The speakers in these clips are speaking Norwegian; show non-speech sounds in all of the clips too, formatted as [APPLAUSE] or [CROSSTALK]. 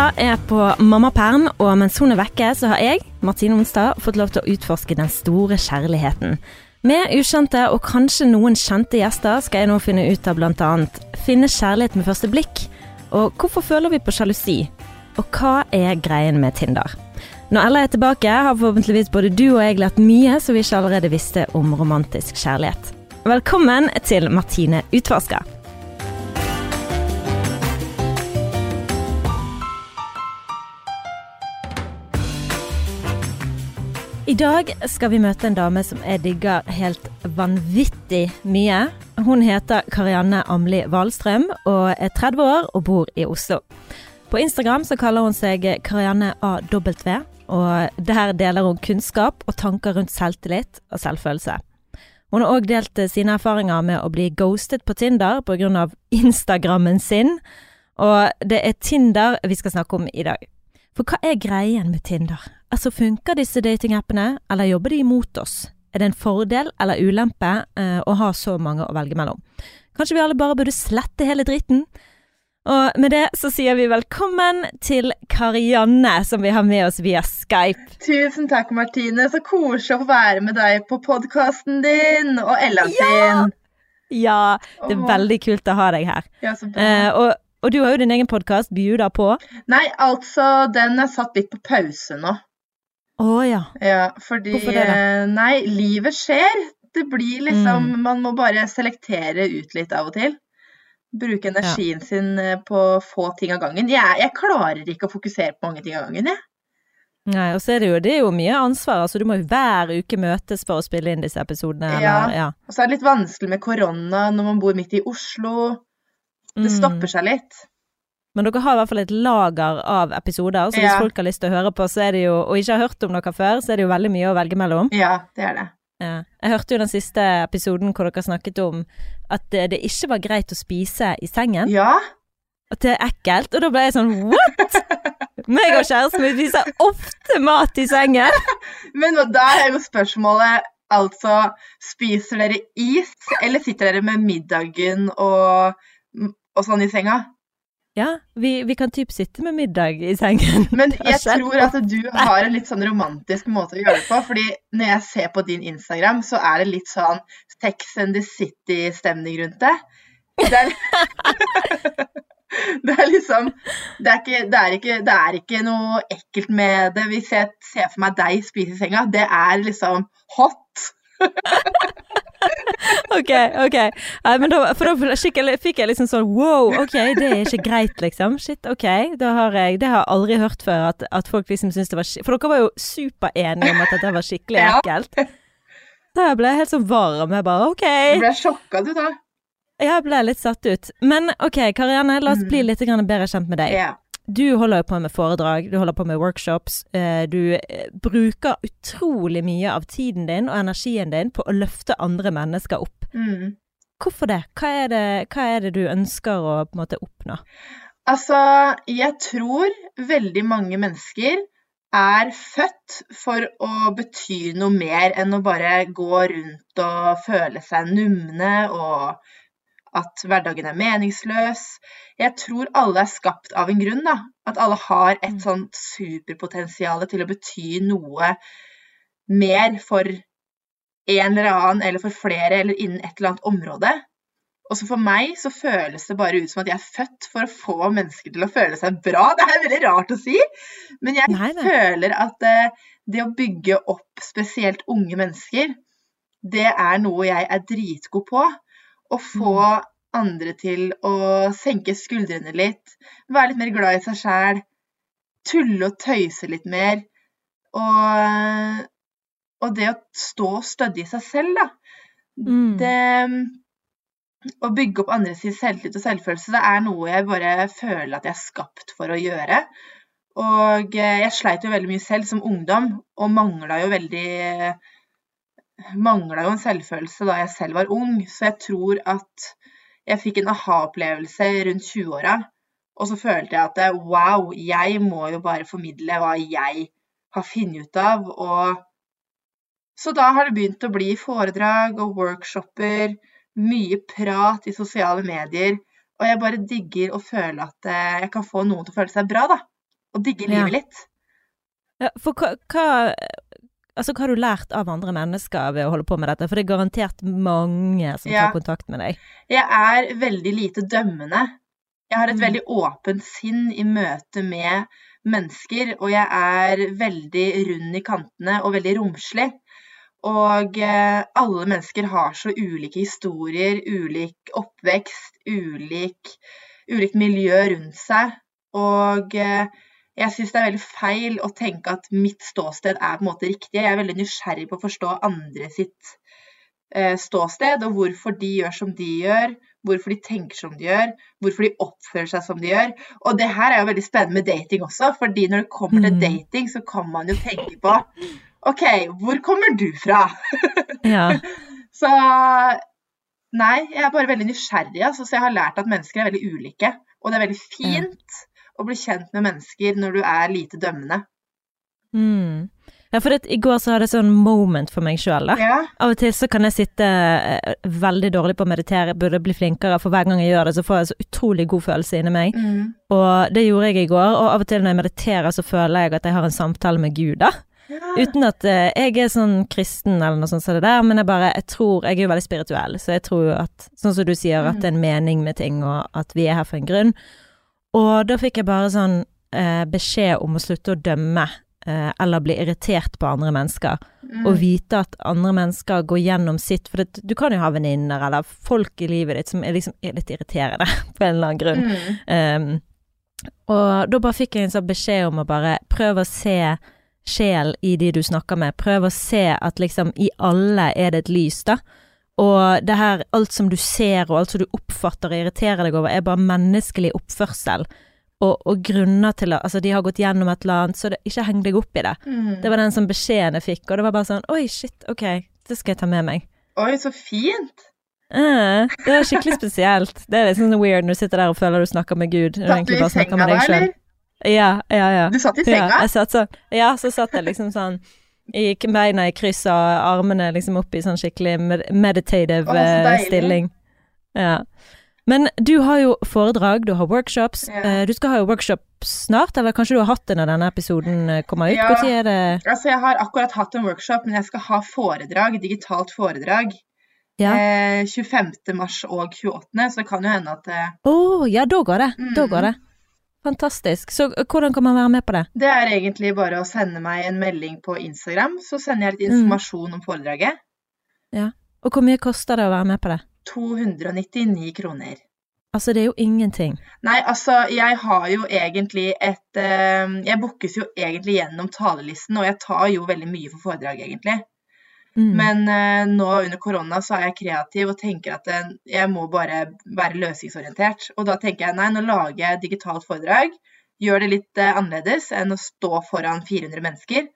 Ella er på mammaperm, og mens hun er vekke, så har jeg, Martine Onstad, fått lov til å utforske den store kjærligheten. Med ukjente og kanskje noen kjente gjester skal jeg nå finne ut av bl.a. finne kjærlighet med første blikk, og hvorfor føler vi på sjalusi, og hva er greien med Tinder? Når Ella er tilbake, har forhåpentligvis både du og jeg lært mye som vi ikke allerede visste om romantisk kjærlighet. Velkommen til Martine utforsker. I dag skal vi møte en dame som jeg digger helt vanvittig mye. Hun heter Karianne Amli Wahlstrøm og er 30 år og bor i Oslo. På Instagram så kaller hun seg Karianne AW, og der deler hun kunnskap og tanker rundt selvtillit og selvfølelse. Hun har òg delt sine erfaringer med å bli ghostet på Tinder pga. Instagrammen sin, og det er Tinder vi skal snakke om i dag. For hva er greien med Tinder? Altså, funker disse datingappene, eller jobber de imot oss? Er det en fordel eller ulempe eh, å ha så mange å velge mellom? Kanskje vi alle bare burde slette hele dritten? Og med det så sier vi velkommen til Karianne, som vi har med oss via Skype. Tusen takk, Martine. Så koselig å få være med deg på podkasten din, og Ella sin. Ja, det er veldig kult å ha deg her. Ja, så bra. Eh, og, og du har jo din egen podkast, Bjuda på. Nei, altså, den er satt litt på pause nå. Å ja. Ja, fordi Hvorfor det da? eh, Nei, livet skjer. Det blir liksom Mm. Man må bare selektere ut litt av og til. Bruke energien sin eh, på få ting av gangen. Jeg, jeg klarer ikke å fokusere på mange ting av gangen, jeg. Nei, og så er det jo, det er jo mye ansvar. Altså, du må jo hver uke møtes for å spille inn disse episodene. Ja. Eller, ja. Og så er det litt vanskelig med korona når man bor midt i Oslo. Det Mm. stopper seg litt. Men dere har i hvert fall et lager av episoder, så hvis Ja. folk har lyst til å høre på, så det jo, og ikke har hørt om dere før, så er det jo veldig mye å velge mellom. Ja, det er det. Ja. Jeg hørte jo den siste episoden hvor dere snakket om at det, det ikke var greit å spise i sengen, Ja, at det er ekkelt, og da ble jeg sånn what?! [LAUGHS] Meg og kjæresten min spiser ofte mat i sengen! [LAUGHS] men da er jo spørsmålet altså Spiser dere is, eller sitter dere med middagen og, og sånn i senga? Ja, vi, vi kan typ sitte med middag i sengen. Men [LAUGHS] jeg tror at du har en litt sånn romantisk måte å gjøre det på. fordi når jeg ser på din Instagram, så er det litt sånn Sex and the City-stemning rundt det. Det er, [LAUGHS] det er liksom det er, ikke, det, er ikke, det er ikke noe ekkelt med det. Hvis jeg ser for meg deg spise i senga, det er liksom hot. [LAUGHS] [LAUGHS] Ok, ok. Nei, men da, for da fikk jeg, liksom sånn wow, ok, det er ikke greit, liksom. Shit, ok. Da har jeg, det har jeg aldri hørt før, at, at folk liksom syns det var skikkelig For dere var jo superenige om at dette var skikkelig Ja. ekkelt. Da ble jeg helt sånn varm. Jeg bare ok. Du ble sjokka, du, da. Ja, Jeg ble litt satt ut. Men ok, Karianne, la oss bli Mm. litt bedre kjent med deg. Ja. Du holder jo på med foredrag, du holder på med workshops. eh, Du eh, bruker utrolig mye av tiden din og energien din på å løfte andre mennesker opp. Mm. Hvorfor det? Hva det, hva er det du ønsker å måte oppnå? Altså, jeg tror veldig mange mennesker er født for å bety noe mer enn å bare gå rundt og føle seg numne og at hverdagen er meningsløs. Jeg tror alle er skapt av en grunn, da. At alle har et Mm. sånt superpotensial til å bety noe mer for en eller annen, eller for flere, eller innen et eller annet område. Og så for meg så føles det bare ut som at jeg er født for å få mennesker til å føle seg bra. Det er veldig rart å si, men jeg Nei, føler at eh, det å bygge opp spesielt unge mennesker, det er noe jeg er dritgod på. Å få andre til å senke skuldrene litt, være litt mer glad i seg sjæl, tulle og tøyse litt mer. Og, og det å stå stødig i seg selv, da. Mm. Det å bygge opp andres selvtillit og selvfølelse, det er noe jeg bare føler at jeg er skapt for å gjøre. Og eh, jeg sleit jo veldig mye selv som ungdom, og mangla jo veldig Mangla jo en selvfølelse da jeg selv var ung, så jeg tror at jeg fikk en aha-opplevelse rundt 20-åra. Og så følte jeg at wow, jeg må jo bare formidle hva jeg har funnet ut av. Og så da har det begynt å bli foredrag og workshoper, mye prat i sosiale medier. Og jeg bare digger å føle at eh, jeg kan få noen til å føle seg bra, da. og digge Ja. livet litt. Ja, for hva, hva Altså, hva har du lært av andre mennesker ved å holde på med dette? For det er garantert mange som Ja. tar kontakt med deg. Jeg er veldig lite dømmende. Jeg har et Mm. veldig åpent sinn i møte med mennesker, og jeg er veldig rund i kantene og veldig romslig. Og eh, alle mennesker har så ulike historier, ulik oppvekst, ulik, ulikt miljø rundt seg. Og eh, jeg syns det er veldig feil å tenke at mitt ståsted er på en måte riktig. Jeg er veldig nysgjerrig på å forstå andre sitt eh, ståsted, og hvorfor de gjør som de gjør, hvorfor de tenker som de gjør, hvorfor de oppfører seg som de gjør. Og det her er jo veldig spennende med dating også, fordi når det kommer til Mm. dating, så kan man jo tenke på OK, hvor kommer du fra? [LAUGHS] Ja. Så nei, jeg er bare veldig nysgjerrig, altså, så jeg har lært at mennesker er veldig ulike. Og det er veldig fint å bli kjent med mennesker når du er lite dømmende. Mm. Ja, for det, i går så hadde jeg sånn moment for meg sjøl, da. Ja, Av og til så kan jeg sitte eh, veldig dårlig på å meditere, burde bli flinkere, for hver gang jeg gjør det, så får jeg så utrolig god følelse inni meg. mm. Og det gjorde jeg i går, og av og til når jeg mediterer, så føler jeg at jeg har en samtale med Gud, da. ja. Uten at eh, jeg er sånn kristen eller noe sånt som det der, men jeg bare, jeg tror, jeg er jo veldig spirituell, så jeg tror at, sånn som du sier, at det er en mening med ting, og at vi er her for en grunn. Og da fikk jeg bare sånn eh, beskjed om å slutte å dømme, eh, eller bli irritert på andre mennesker, Mm. og vite at andre mennesker går gjennom sitt, for det, du kan jo ha venninner, eller folk i livet ditt som er liksom er litt irriterende, [LAUGHS] på en eller annen grunn. Mm. Um, og da bare fikk jeg en sånn beskjed om å bare prøve å se sjel i de du snakker med. Prøve å se at liksom i alle er det et lys, da. Og det her, alt som du ser og alt som du oppfatter og irriterer deg over, er bare menneskelig oppførsel. Og, og grunner til at Altså, de har gått gjennom et eller annet, så det, ikke heng deg opp i det. Mm. Det var den som beskjeden jeg fikk, og det var bare sånn Oi, shit, ok, det skal jeg ta med meg. Oi, så fint! Eh, det er skikkelig spesielt. Det er litt sånn weird når du sitter der og føler du snakker med Gud. du Satt du egentlig i senga med da, eller? Ja, ja, ja. Du satt i Ja, senga? jeg satt sånn. Ja, så satt jeg liksom sånn i beina i kryss og armene liksom opp i sånn skikkelig med meditative Å, så eh, stilling. Ja. Men du har jo foredrag, du har workshops. Ja. Eh, du skal ha jo workshop snart, eller kanskje du har hatt det når denne episoden eh, kommer ut? Ja. Altså, jeg har akkurat hatt en workshop, men jeg skal ha foredrag, digitalt foredrag. Ja. Eh, 25. mars og 28., så det kan jo hende at eh, oh, ja, da går det. Da Mm. går det. Fantastisk. Så eh, hvordan kan man være med på det? Det er egentlig bare å sende meg en melding på Instagram, så sender jeg litt Mm. informasjon om foredraget. Ja. Og hvor mye koster det å være med på det? 299 kroner. Altså, det er jo ingenting. Nei, altså, jeg har jo egentlig et eh, Jeg bookes jo egentlig gjennom talelisten, og jeg tar jo veldig mye for foredrag, egentlig. Mm. Men uh, nå under korona så er jeg kreativ og tenker at uh, jeg må bare være løsningsorientert. Og da tenker jeg nei, nå lager jeg digitalt foredrag. Gjør det litt uh, annerledes enn å stå foran 400 mennesker.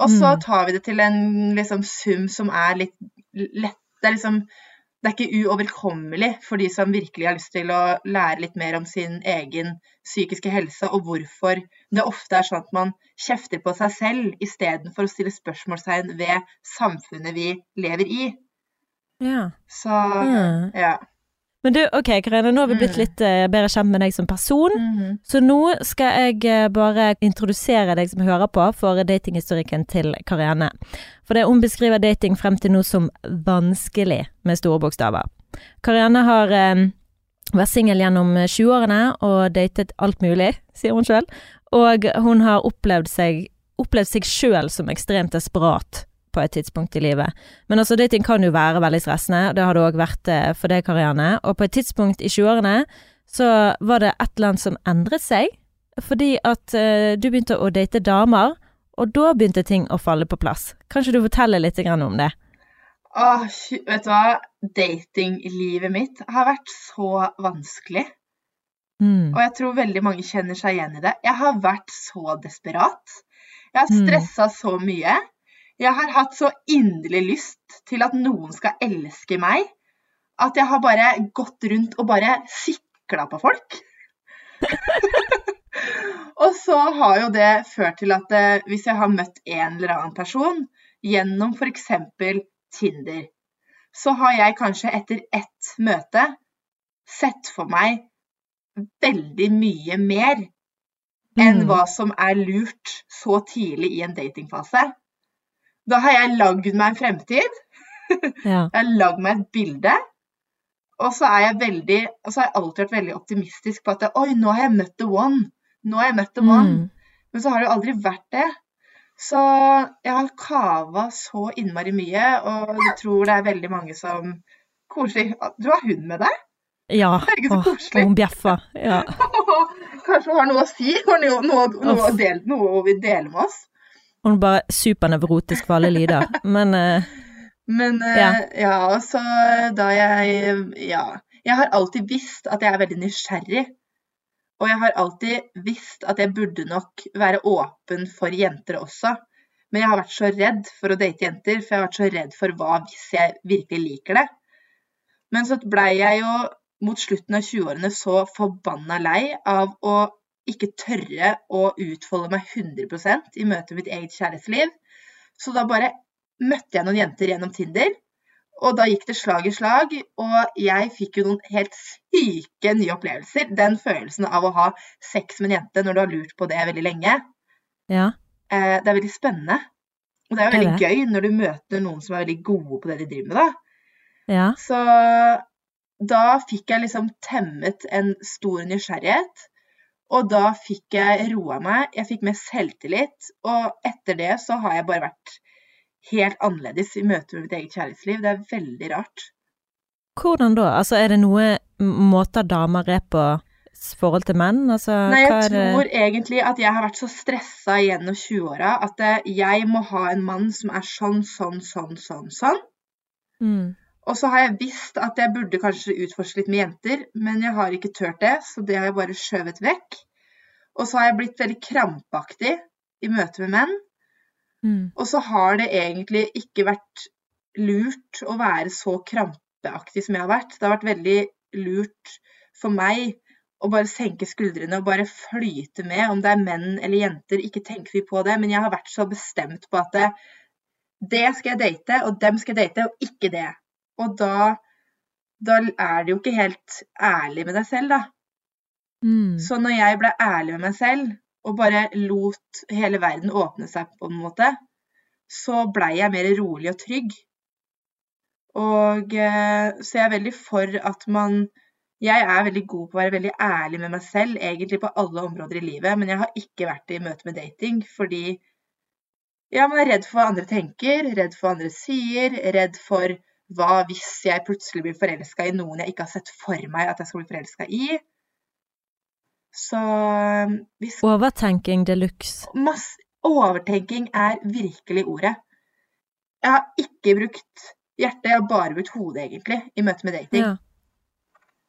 Og så Mm. tar vi det til en liksom, sum som er litt lett. Det er liksom det er ikke uoverkommelig for de som virkelig har lyst til å lære litt mer om sin egen psykiske helse, og hvorfor det ofte er sånn at man kjefter på seg selv istedenfor å stille spørsmålstegn ved samfunnet vi lever i. Ja. Så Mm. ja. Men du, ok, Karine, nå har vi blitt Mm. litt uh, bedre kjent med deg som person. Mhm. Så nå skal jeg uh, bare introdusere deg som hører på for datinghistorikken til Karine. For det hun beskriver dating frem til nå som vanskelig, med store bokstaver. Karine har uh, vært singel gjennom 20-årene og datet alt mulig, sier hun sjøl. Og hun har opplevd seg opplevd seg sjøl som ekstremt desperat på et tidspunkt i livet. Men altså, dating kan jo være veldig stressende, det har det òg vært eh, for deg, Karianne. Og på et tidspunkt i 20-årene så var det et eller annet som endret seg, fordi at uh, du begynte å date damer, og da begynte ting å falle på plass. Kanskje du forteller litt grann om det? Åh, vet du hva? Datinglivet mitt har vært så vanskelig. Mm. Og jeg tror veldig mange kjenner seg igjen i det. Jeg har vært så desperat. Jeg har Mm. så mye. Jeg har hatt så inderlig lyst til at noen skal elske meg, at jeg har bare gått rundt og bare sikla på folk. [LAUGHS] og så har jo det ført til at eh, hvis jeg har møtt en eller annen person gjennom f.eks. Tinder, så har jeg kanskje etter ett møte sett for meg veldig mye mer enn Mm. hva som er lurt så tidlig i en datingfase. Da har jeg lagd meg en fremtid. [LAUGHS] Ja. Jeg har lagd meg et bilde. Og så er jeg veldig, og så har jeg alltid vært veldig optimistisk på at oi, nå har jeg møtt the one. Nå har jeg møtt the one. Mm. Men så har det jo aldri vært det. Så jeg har kava så innmari mye, og jeg tror det er veldig mange som Koselig. Du har hund med deg? Ja. Herregud, så Åh, koselig. hun bjeffer. Ja. [LAUGHS] Kanskje hun har noe å si? Har noe, noe, noe, noe, noe vi vil dele med oss? Hun er bare supernevrotisk for alle lyder. Men uh, Men uh, Ja. ja. så da jeg Ja. Jeg har alltid visst at jeg er veldig nysgjerrig. Og jeg har alltid visst at jeg burde nok være åpen for jenter også. Men jeg har vært så redd for å date jenter, for jeg har vært så redd for hva hvis jeg virkelig liker det. Men så blei jeg jo mot slutten av 20-årene så forbanna lei av å ikke tørre å utfolde meg 100% i møte med mitt eget kjærlighetsliv. Så da bare møtte jeg noen jenter gjennom Tinder. Og da gikk det slag i slag, og jeg fikk jo noen helt syke nye opplevelser. Den følelsen av å ha sex med en jente når du har lurt på det veldig lenge, ja. eh, det er veldig spennende. Og det er jo Det er veldig gøy når du møter noen som er veldig gode på det de driver med, da. Ja. Så da fikk jeg liksom temmet en stor nysgjerrighet. Og da fikk jeg roa meg, jeg fikk mer selvtillit. Og etter det så har jeg bare vært helt annerledes i møte med mitt eget kjærlighetsliv. Det er veldig rart. Hvordan da? Altså, er det noe måter damer er på forhold til menn? Altså, Nei, jeg det tror egentlig at jeg har vært så stressa gjennom 20-åra at eh, jeg må ha en mann som er sånn, sånn, sånn, sånn, sånn. mm. Og så har jeg visst at jeg burde kanskje utforske litt med jenter, men jeg har ikke turt det, så det har jeg bare skjøvet vekk. Og så har jeg blitt veldig krampaktig i møte med menn. Mm. Og så har det egentlig ikke vært lurt å være så krampeaktig som jeg har vært. Det har vært veldig lurt for meg å bare senke skuldrene og bare flyte med. Om det er menn eller jenter, ikke tenker vi på det. Men jeg har vært så bestemt på at det, det skal jeg date, og dem skal jeg date, og ikke det. Og da, da er du jo ikke helt ærlig med deg selv, da. Mm. Så når jeg ble ærlig med meg selv, og bare lot hele verden åpne seg på en måte, så blei jeg mer rolig og trygg. Og eh, så jeg er veldig for at man Jeg er veldig god på å være veldig ærlig med meg selv, egentlig på alle områder i livet, men jeg har ikke vært det i møte med dating fordi ja, man er redd for hva andre tenker, redd for hva andre sier, redd for hva hvis jeg plutselig blir forelska i noen jeg ikke har sett for meg at jeg skal bli forelska i. Så hvis Overtenking de luxe. Overtenking er virkelig ordet. Jeg har ikke brukt hjertet, jeg har bare brukt hodet, egentlig, i møte med dating. Ja.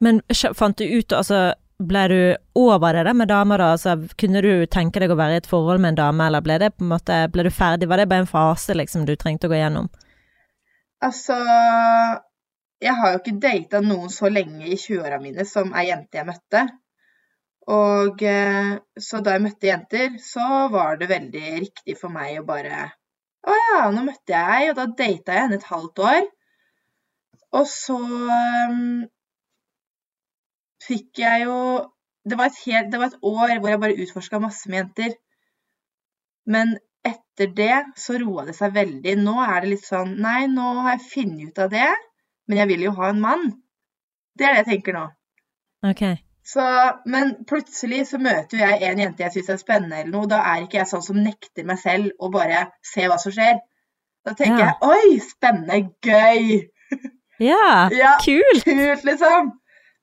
Men fant du ut, altså ble du over det der med damer da? Altså, kunne du tenke deg å være i et forhold med en dame, eller ble det måte, ble du ferdig? Var det bare en fase liksom du trengte å gå gjennom? Altså Jeg har jo ikke data noen så lenge i 20-åra mine som ei jente jeg møtte. Og eh, så da jeg møtte jenter, så var det veldig riktig for meg å bare Å ja, nå møtte jeg, og da data jeg henne et halvt år. Og så um, fikk jeg jo det var, helt, det var et år hvor jeg bare utforska masse med jenter. Men etter det så roa det seg veldig. Nå er det litt sånn Nei, nå har jeg funnet ut av det, men jeg vil jo ha en mann. Det er det jeg tenker nå. Ok. Så, men plutselig så møter jo jeg en jente jeg syns er spennende, eller noe. Da er ikke jeg sånn som nekter meg selv å bare se hva som skjer. Da tenker Ja. jeg oi, spennende, gøy, [LAUGHS] Ja, Ja. kult! kult, liksom.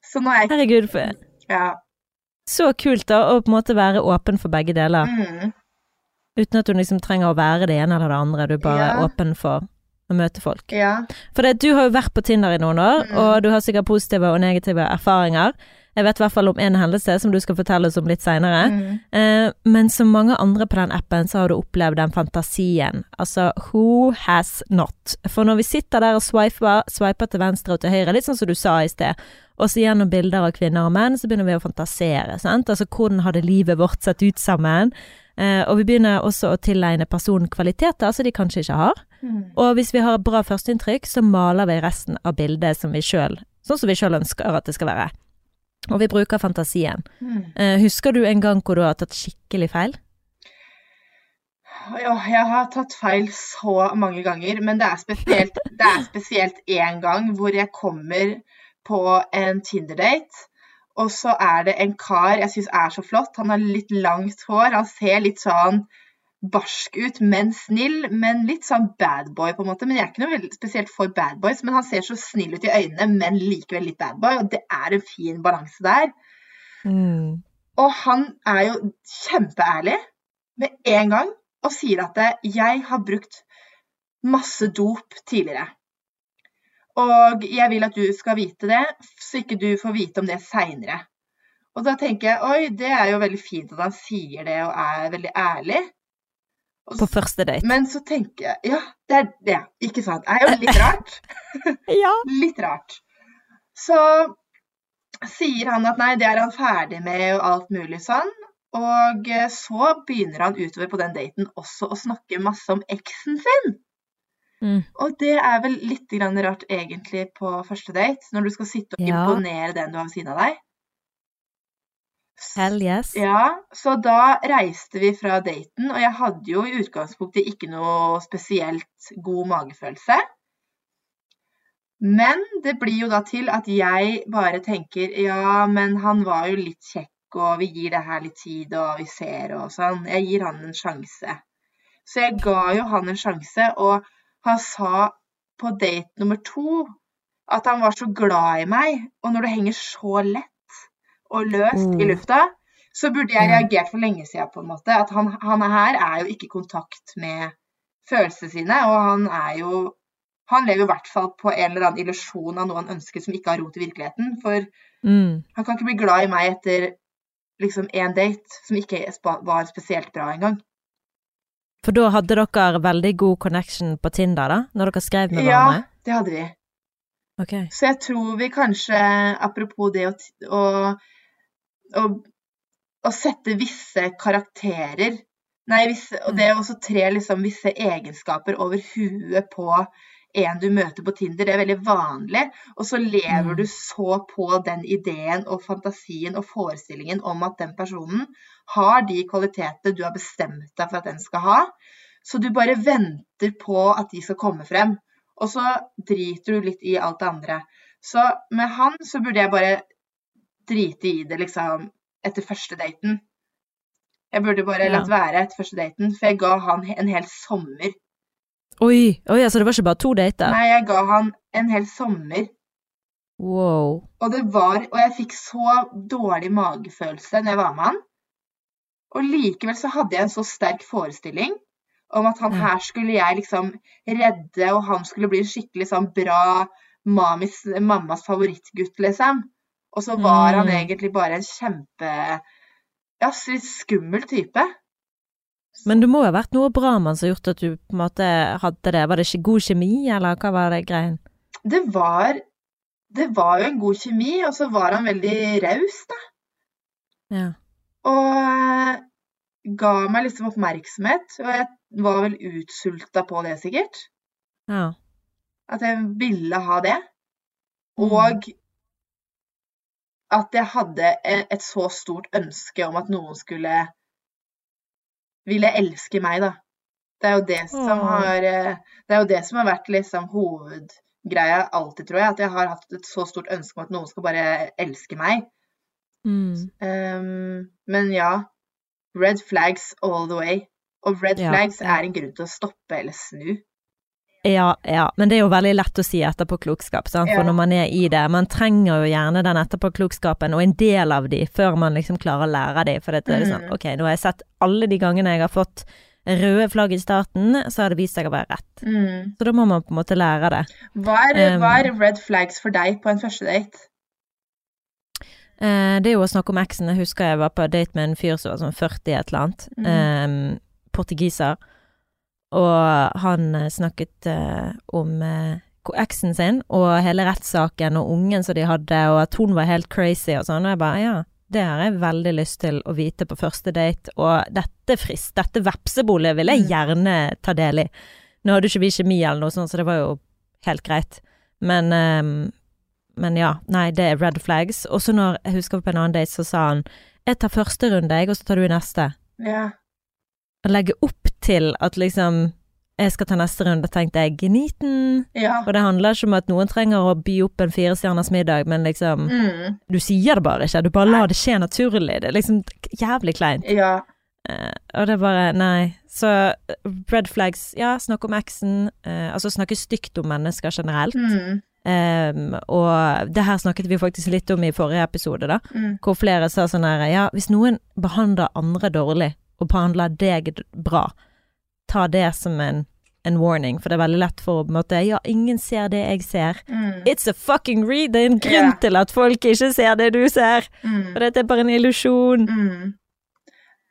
Så nå er jeg Herregud, for- Ja. så kult da, å på en måte være åpen for begge deler. Mm, Uten at du liksom trenger å være det ene eller det andre, du er bare Ja. åpen for å møte folk. ja. For det, du har jo vært på Tinder i noen år, Mm. og du har sikkert positive og negative erfaringer. Jeg vet i hvert fall om en hendelse som du skal fortelle oss om litt seinere. Mm. Eh, men som mange andre på den appen, så har du opplevd den fantasien. Altså, who has not? For når vi sitter der og swiper, swiper til venstre og til høyre, litt sånn som du sa i sted, og så gjennom bilder av kvinner og menn, så begynner vi å fantasere, sant? Altså, hvordan hadde livet vårt sett ut sammen? Eh, og vi begynner også å tilegne personen kvaliteter som de kanskje ikke har. Mm. Og hvis vi har bra førsteinntrykk, så maler vi resten av bildet som vi selv, sånn som vi sjøl ønsker at det skal være. Og vi bruker fantasien. Mm. Eh, husker du en gang hvor du har tatt skikkelig feil? Ja, jeg har tatt feil så mange ganger, men det er spesielt, det er spesielt én gang hvor jeg kommer på en Tinder-date, og så er det en kar jeg syns er så flott. Han har litt langt hår, han ser litt sånn barsk ut, men snill, men litt sånn bad boy, på en måte. Men jeg er ikke noe spesielt for bad boys, men han ser så snill ut i øynene, men likevel litt bad boy, og det er en fin balanse der. Mm. Og han er jo kjempeærlig med en gang og sier at jeg har brukt masse dop tidligere. Og jeg vil at du skal vite det, så ikke du får vite om det seinere. Og da tenker jeg oi, det er jo veldig fint at han sier det og er veldig ærlig. Og På første date. Men så tenker jeg ja, det er det, ikke sant. Det er jo litt rart. [LAUGHS] ja. [LAUGHS] Litt rart. Så sier han at nei, det er han ferdig med og alt mulig sånn. Og så begynner han utover på den daten også å snakke masse om eksen sin. Mm. Og det er vel litt grann rart egentlig på første date, når du skal sitte og Ja. imponere den du har ved siden av deg. Hell yes. Ja, så da reiste vi fra daten, og jeg hadde jo i utgangspunktet ikke noe spesielt god magefølelse. Men det blir jo da til at jeg bare tenker ja, men han var jo litt kjekk, og vi gir det her litt tid, og vi ser og sånn. Jeg gir han en sjanse. Så jeg ga jo han en sjanse, og han sa på date nummer to at han var så glad i meg, og når det henger så lett og løst i Mm. lufta, så burde jeg reagert for lenge siden, på en måte. At han, han her er jo ikke i kontakt med følelsene sine, og han er jo Han lever i hvert fall på en eller annen illusjon av noe han ønsker som ikke har rot i virkeligheten. For Mm. han kan ikke bli glad i meg etter liksom én date som ikke var spesielt bra engang. For da hadde dere veldig god connection på Tinder, da? Når dere skrev med Ja, det hadde vi. Okay. Så jeg tror vi kanskje, apropos det å, å, å, å sette visse karakterer Nei, visse, og det er også tre liksom visse egenskaper over huet på en du møter på Tinder, det er veldig vanlig. Og så lever Mm. du så på den ideen og fantasien og forestillingen om at den personen har de kvalitetene du har bestemt deg for at den skal ha. Så du bare venter på at de skal komme frem. Og så driter du litt i alt det andre. Så med han så burde jeg bare drite i det liksom etter første daten. Jeg burde bare Ja. latt være etter første daten, for jeg ga han en hel sommer. Oi, oi, altså det var ikke bare to dater? Nei, jeg ga han en hel sommer. Wow. Og det var Og jeg fikk så dårlig magefølelse når jeg var med han. Og likevel så hadde jeg en så sterk forestilling om at han her skulle jeg liksom redde, og han skulle bli en skikkelig sånn bra mamis, mammas favorittgutt, liksom. Og så var han Mm. egentlig bare en kjempe Ja, litt skummel type. Men det må jo ha vært noe bra med han som har gjort at du på en måte hadde det. Var det ikke god kjemi, eller hva var det greien? Det var Det var jo en god kjemi, og så var han veldig raus, da. Ja. Og ga meg liksom oppmerksomhet, og jeg var vel utsulta på det, sikkert. Ja. At jeg ville ha det. Mm. Og at jeg hadde e- et så stort ønske om at noen skulle ville elske meg, da. Det er jo det som har eh, Det er jo det som har vært liksom hovedgreia alltid, tror jeg. At jeg har hatt et så stort ønske om at noen skal bare elske meg. Mm. Um, men ja, red flags all the way. Og red Ja, flags ja. er en grunn til å stoppe eller snu. Ja, ja, men det er jo veldig lett å si etterpåklokskap, sant? for Ja. når man er i det. Man trenger jo gjerne den etterpåklokskapen, og en del av de, før man liksom klarer å lære de. For det er sånn, ok, nå har jeg sett alle de gangene jeg har fått røde flagg i starten, så har det vist seg å være rett. Mm. Så da må man på en måte lære det. Hva, er, Um, hva er red flags for deg på en første date? Eh, det er jo å snakke om eksen. Jeg husker jeg var på date med en fyr som var sånn 40 et eller annet. Mm. Um, portugiser. Og han eh, snakket uh, om uh, eksen sin og hele rettssaken og ungen som de hadde, og at hun var helt crazy og sånn. Og jeg bare ja, det har jeg veldig lyst til å vite på første date, og dette frist, dette vepsebolet vil jeg Mm. gjerne ta del i. Nå hadde ikke vi kjemi eller noe sånt, så det var jo helt greit. Men um, men ja, nei, det er red flags. Og så når jeg husker på en annen date, så sa han jeg tar første runde, jeg, og så tar du neste. Ja. Å legge opp til at liksom jeg skal ta neste runde, tenkte jeg, gniten. Ja. Og det handler ikke om at noen trenger å by opp en firestjerners middag, men liksom Mm. Du sier det bare ikke, du bare lar det skje naturlig. Det er liksom jævlig kleint. Ja. Uh, og det er bare Nei. Så red flags, ja, snakke om eksen. Uh, altså snakke stygt om mennesker generelt. Mm. Um, og det her snakket vi faktisk litt om i forrige episode, da. Mm. Hvor flere sa sånn her Ja, hvis noen behandler andre dårlig, og behandle deg bra, ta det som en, en warning, for det er veldig lett for å på en måte Ja, ingen ser det jeg ser. Mm. It's a fucking read! Det er en grunn yeah. til at folk ikke ser det du ser! Mm. For dette er bare en illusjon. Mm.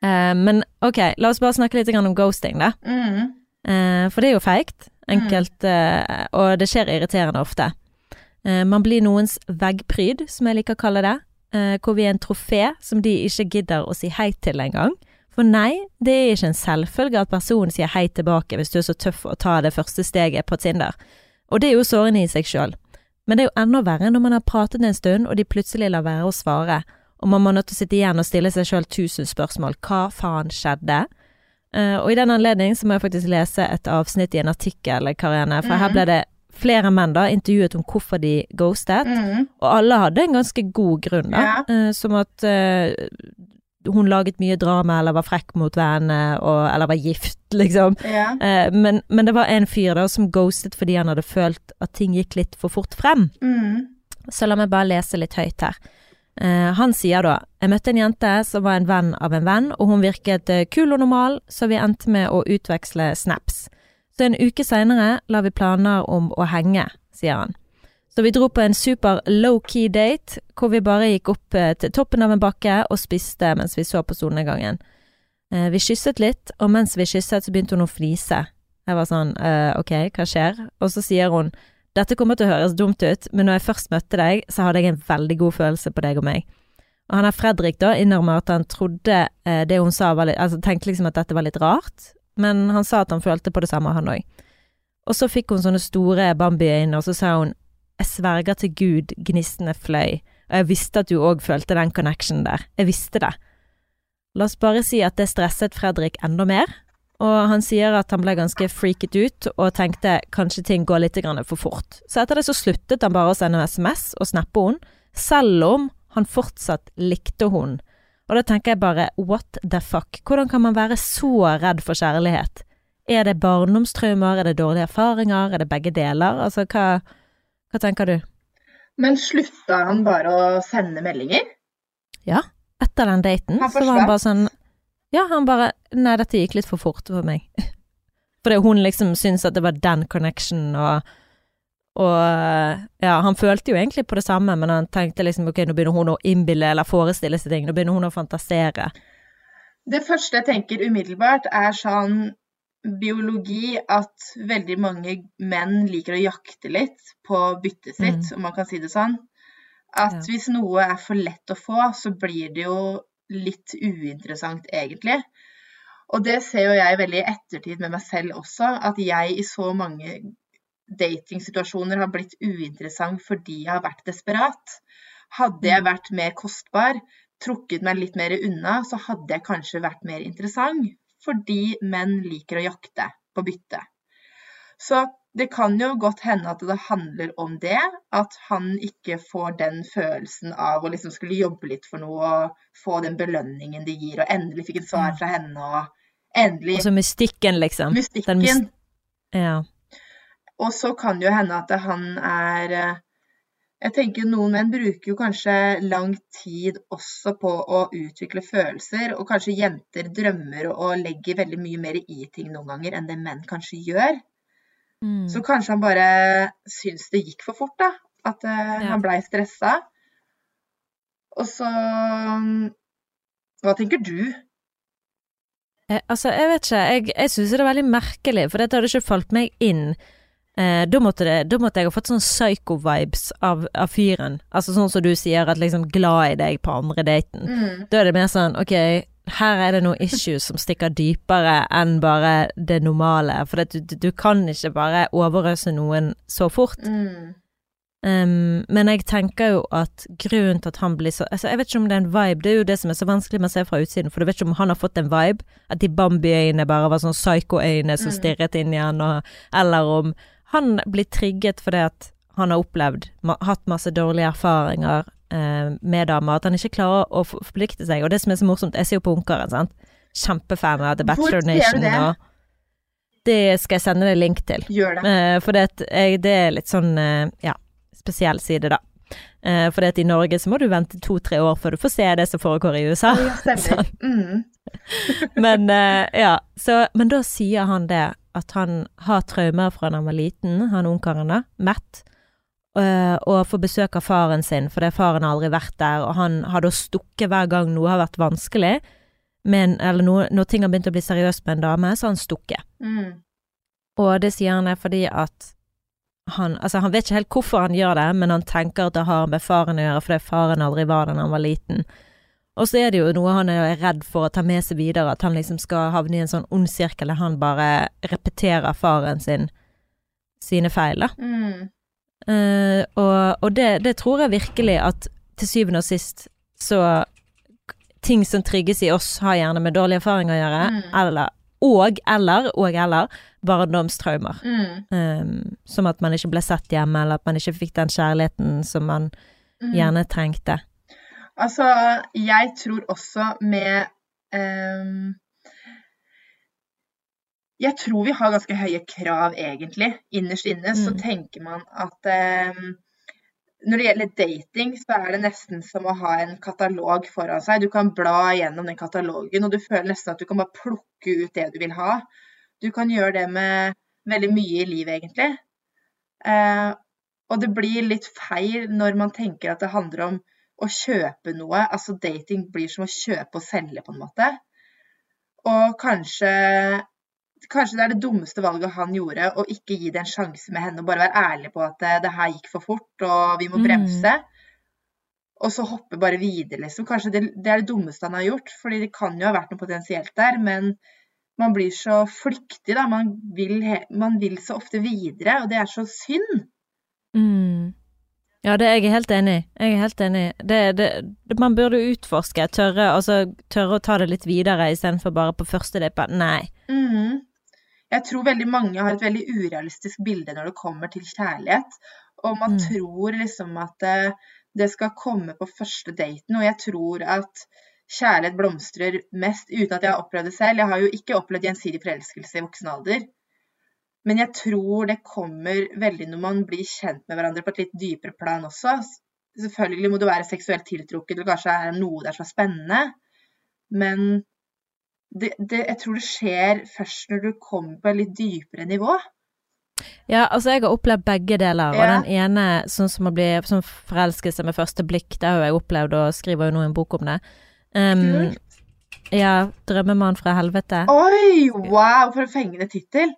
Uh, men ok, la oss bare snakke litt om ghosting, da. Mm. Eh, for det er jo feigt. Enkelt, Uh, og det skjer irriterende ofte. Man blir noens veggpryd, som jeg liker å kalle det. Hvor vi er en trofé som de ikke gidder å si hei til engang. For nei, det er ikke en selvfølge at personen sier hei tilbake hvis du er så tøff å ta det første steget på Tinder. Og det er jo sårende i seg sjøl. Men det er jo enda verre når man har pratet en stund, og de plutselig lar være å svare. Og man må nødt til å sitte igjen og stille seg sjøl tusen spørsmål. Hva faen skjedde? Eh, og i den anledning så må jeg faktisk lese et avsnitt i en artikkel, Karene, for her Mhm. ble det flere menn da intervjuet om hvorfor de ghostet, Mm. og alle hadde en ganske god grunn, da. Ja. Eh, som at eh, hun laget mye drama, eller var frekk mot vennene, eller var gift, liksom. Ja. Eh, men, men det var en fyr da som ghostet fordi han hadde følt at ting gikk litt for fort frem. Mm. Så la meg bare lese litt høyt her. Eh, han sier da Jeg møtte en jente som var en venn av en venn, og hun virket eh, kul og normal, så vi endte med å utveksle snaps. Så en uke seinere la vi planer om å henge, sier han. Så vi dro på en super low-key date, hvor vi bare gikk opp eh, til toppen av en bakke og spiste mens vi så på solnedgangen. Eh, vi kysset litt, og mens vi kysset så begynte hun å flise. Jeg var sånn eh, ok, hva skjer? Og så sier hun dette kommer til å høres dumt ut, men når jeg først møtte deg, så hadde jeg en veldig god følelse på deg og meg. Og han er Fredrik da innrømmer at han trodde det hun sa var litt Altså tenkte liksom at dette var litt rart, men han sa at han følte på det samme, han òg. Og så fikk hun sånne store Bambi-øyne, og så sa hun jeg sverger til Gud, gnistene fløy, og jeg visste at du òg følte den connectionen der. Jeg visste det. La oss bare si at det stresset Fredrik enda mer, og han sier at han ble ganske freaket ut og tenkte kanskje ting går litt for fort. Så etter det så sluttet han bare å sende SMS og snappe henne, selv om han fortsatt likte henne. Og da tenker jeg bare what the fuck, hvordan kan man være så redd for kjærlighet? Er det barndomstraumer, er det dårlige erfaringer, er det begge deler? Altså hva, hva tenker du? Men slutta han bare å sende meldinger? Ja, etter den daten så var han bare sånn Ja, han bare Nei, dette gikk litt for fort for meg. [LAUGHS] Fordi hun liksom syntes at det var den connection og og ja, han følte jo egentlig på det samme, men han tenkte liksom ok, nå begynner hun å innbille eller forestille seg ting, nå begynner hun å fantasere. Det første jeg tenker umiddelbart, er sånn biologi at veldig mange menn liker å jakte litt på byttet sitt, om man kan si det sånn. At Ja. hvis noe er for lett å få, så blir det jo litt uinteressant, egentlig. Og det ser jo jeg veldig i ettertid med meg selv også, at jeg i så mange datingsituasjoner har blitt uinteressant fordi jeg har vært desperat. Hadde jeg vært mer kostbar, trukket meg litt mer unna, så hadde jeg kanskje vært mer interessant. Fordi menn liker å jakte på bytte. Så det kan jo godt hende at det handler om det. At han ikke får den følelsen av å liksom skulle jobbe litt for noe og få den belønningen de gir, og endelig fikk et svar fra henne, og endelig Altså mystikken, liksom. Den mystikken. myst- Ja. Og så kan det jo hende at han er eh, Jeg tenker noen menn bruker jo kanskje lang tid også på å utvikle følelser, og kanskje jenter drømmer og legger veldig mye mer i ting noen ganger enn det menn kanskje gjør. Mm. Så kanskje han bare syns det gikk for fort, da. At uh, Ja. han blei stressa. Og så mm, Hva tenker du? Eh, altså, jeg vet ikke, jeg, jeg syns det er veldig merkelig, for dette hadde ikke falt meg inn. Eh, da, måtte det, da måtte jeg ha fått sånn psycho-vibes av, av fyren. Altså sånn som du sier, at liksom glad i deg på andre daten. Mm. Da er det mer sånn, ok, her er det noen issues som stikker dypere enn bare det normale. For du, du, du kan ikke bare overøse noen så fort. Mm. Um, men jeg tenker jo at grunnen til at han blir så altså Jeg vet ikke om det er en vibe, det er jo det som er så vanskelig med å se fra utsiden, for du vet ikke om han har fått en vibe, at de Bambi-øynene bare var sånn psycho-øyne som Mm. stirret inn i han, og, eller om han blir trigget fordi at han har opplevd, hatt masse dårlige erfaringer eh, med damer, at han ikke klarer å forplikte seg. Og det som er så morsomt, jeg ser jo på Ungkaren, sant. Kjempefan av The Hvor Bachelor du Nation. det? Og det skal jeg sende deg link til. Gjør det. Eh, for det, det er litt sånn, eh, ja, spesiell side, da. Eh, for i Norge så må du vente to-tre år før du får se det som foregår i USA. Ja, stemmer. [LAUGHS] Mm. [LAUGHS] men eh, ja, så, men da sier han det, at han har traumer fra da han var liten, han ungkaren da, Matt, eh, og får besøk av faren sin, fordi faren har aldri vært der, og han har da stukket hver gang noe har vært vanskelig, men, eller noe, når ting har begynt å bli seriøst med en dame, så har han stukket. Mm. Og det sier han er fordi at han Altså, han vet ikke helt hvorfor han gjør det, men han tenker at det har med faren å gjøre, fordi faren aldri var der da han var liten. Og så er det jo noe han er redd for å ta med seg videre, at han liksom skal havne i en sånn ond sirkel der han bare repeterer faren sin sine feil, da. Mm. Uh, og og det, det tror jeg virkelig at til syvende og sist så Ting som trigges i oss, har gjerne med dårlig erfaring å gjøre, Mm. eller og eller og eller barndomstraumer. Mm. Um, som at man ikke ble sett hjemme, eller at man ikke fikk den kjærligheten som man Mm. gjerne trengte. Altså, jeg tror også med um, Jeg tror vi har ganske høye krav, egentlig. Innerst inne så Mm. tenker man at um, når det gjelder dating, så er det nesten som å ha en katalog foran seg. Du kan bla gjennom den katalogen, og du føler nesten at du kan bare plukke ut det du vil ha. Du kan gjøre det med veldig mye i livet, egentlig. Eh, og det blir litt feil når man tenker at det handler om å kjøpe noe. Altså dating blir som å kjøpe og selge, på en måte. Og kanskje Kanskje det er det dummeste valget han gjorde, å ikke gi det en sjanse med henne. Og bare være ærlig på at det, det her gikk for fort, og vi må Mm. bremse. Og så hoppe bare videre, liksom. Kanskje det, det er det dummeste han har gjort. fordi det kan jo ha vært noe potensielt der, men man blir så flyktig, da. Man vil, man vil så ofte videre, og det er så synd. Mm. Ja, det er jeg helt enig. Jeg er helt enig. Det, det, man burde utforske, tørre, altså, tørre å ta det litt videre istedenfor bare på første bare Nei. Mhm. Jeg tror veldig mange har et veldig urealistisk bilde når det kommer til kjærlighet. Og man Mm. tror liksom at det, det skal komme på første daten. Og jeg tror at kjærlighet blomstrer mest uten at jeg har opplevd det selv. Jeg har jo ikke opplevd gjensidig forelskelse i voksen alder. Men jeg tror det kommer veldig når man blir kjent med hverandre på et litt dypere plan også. Selvfølgelig må du være seksuelt tiltrukket, og kanskje er noe der som er spennende. Men det, det, jeg tror det skjer først når du kommer på et litt dypere nivå. Ja, altså jeg har opplevd begge deler, og Ja. den ene sånn som å bli sånn forelskelse med første blikk, det har jeg opplevd, og skriver jo nå en bok om det. Um, Kult. ja, 'Drømmemann fra helvete'. Oi, wow, for en fengende tittel!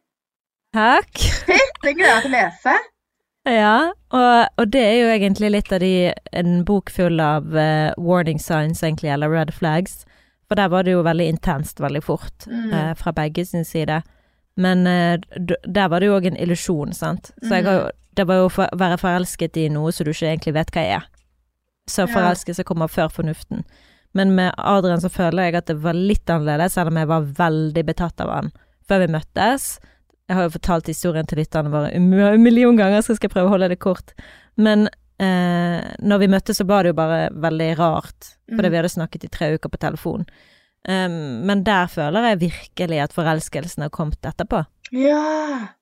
Takk. Det gleder jeg til å lese. Ja, og, og det er jo egentlig litt av de En bok full av uh, warning signs, egentlig, eller red flags. For der var det jo veldig intenst veldig fort, Mm. uh, fra begge sin side. Men uh, der var det jo òg en illusjon, sant. Så jeg har jo Det var jo å for- være forelsket i noe som du ikke egentlig vet hva er. Så forelskelse kommer før fornuften. Men med Adrian så føler jeg at det var litt annerledes, selv om jeg var veldig betatt av han før vi møttes. Jeg har jo fortalt historien til lytterne våre en million ganger, så skal jeg prøve å holde det kort. Men eh, når vi møttes, så var det jo bare veldig rart, fordi Mm. vi hadde snakket i tre uker på telefon. Um, men der føler jeg virkelig at forelskelsen har kommet etterpå. Ja.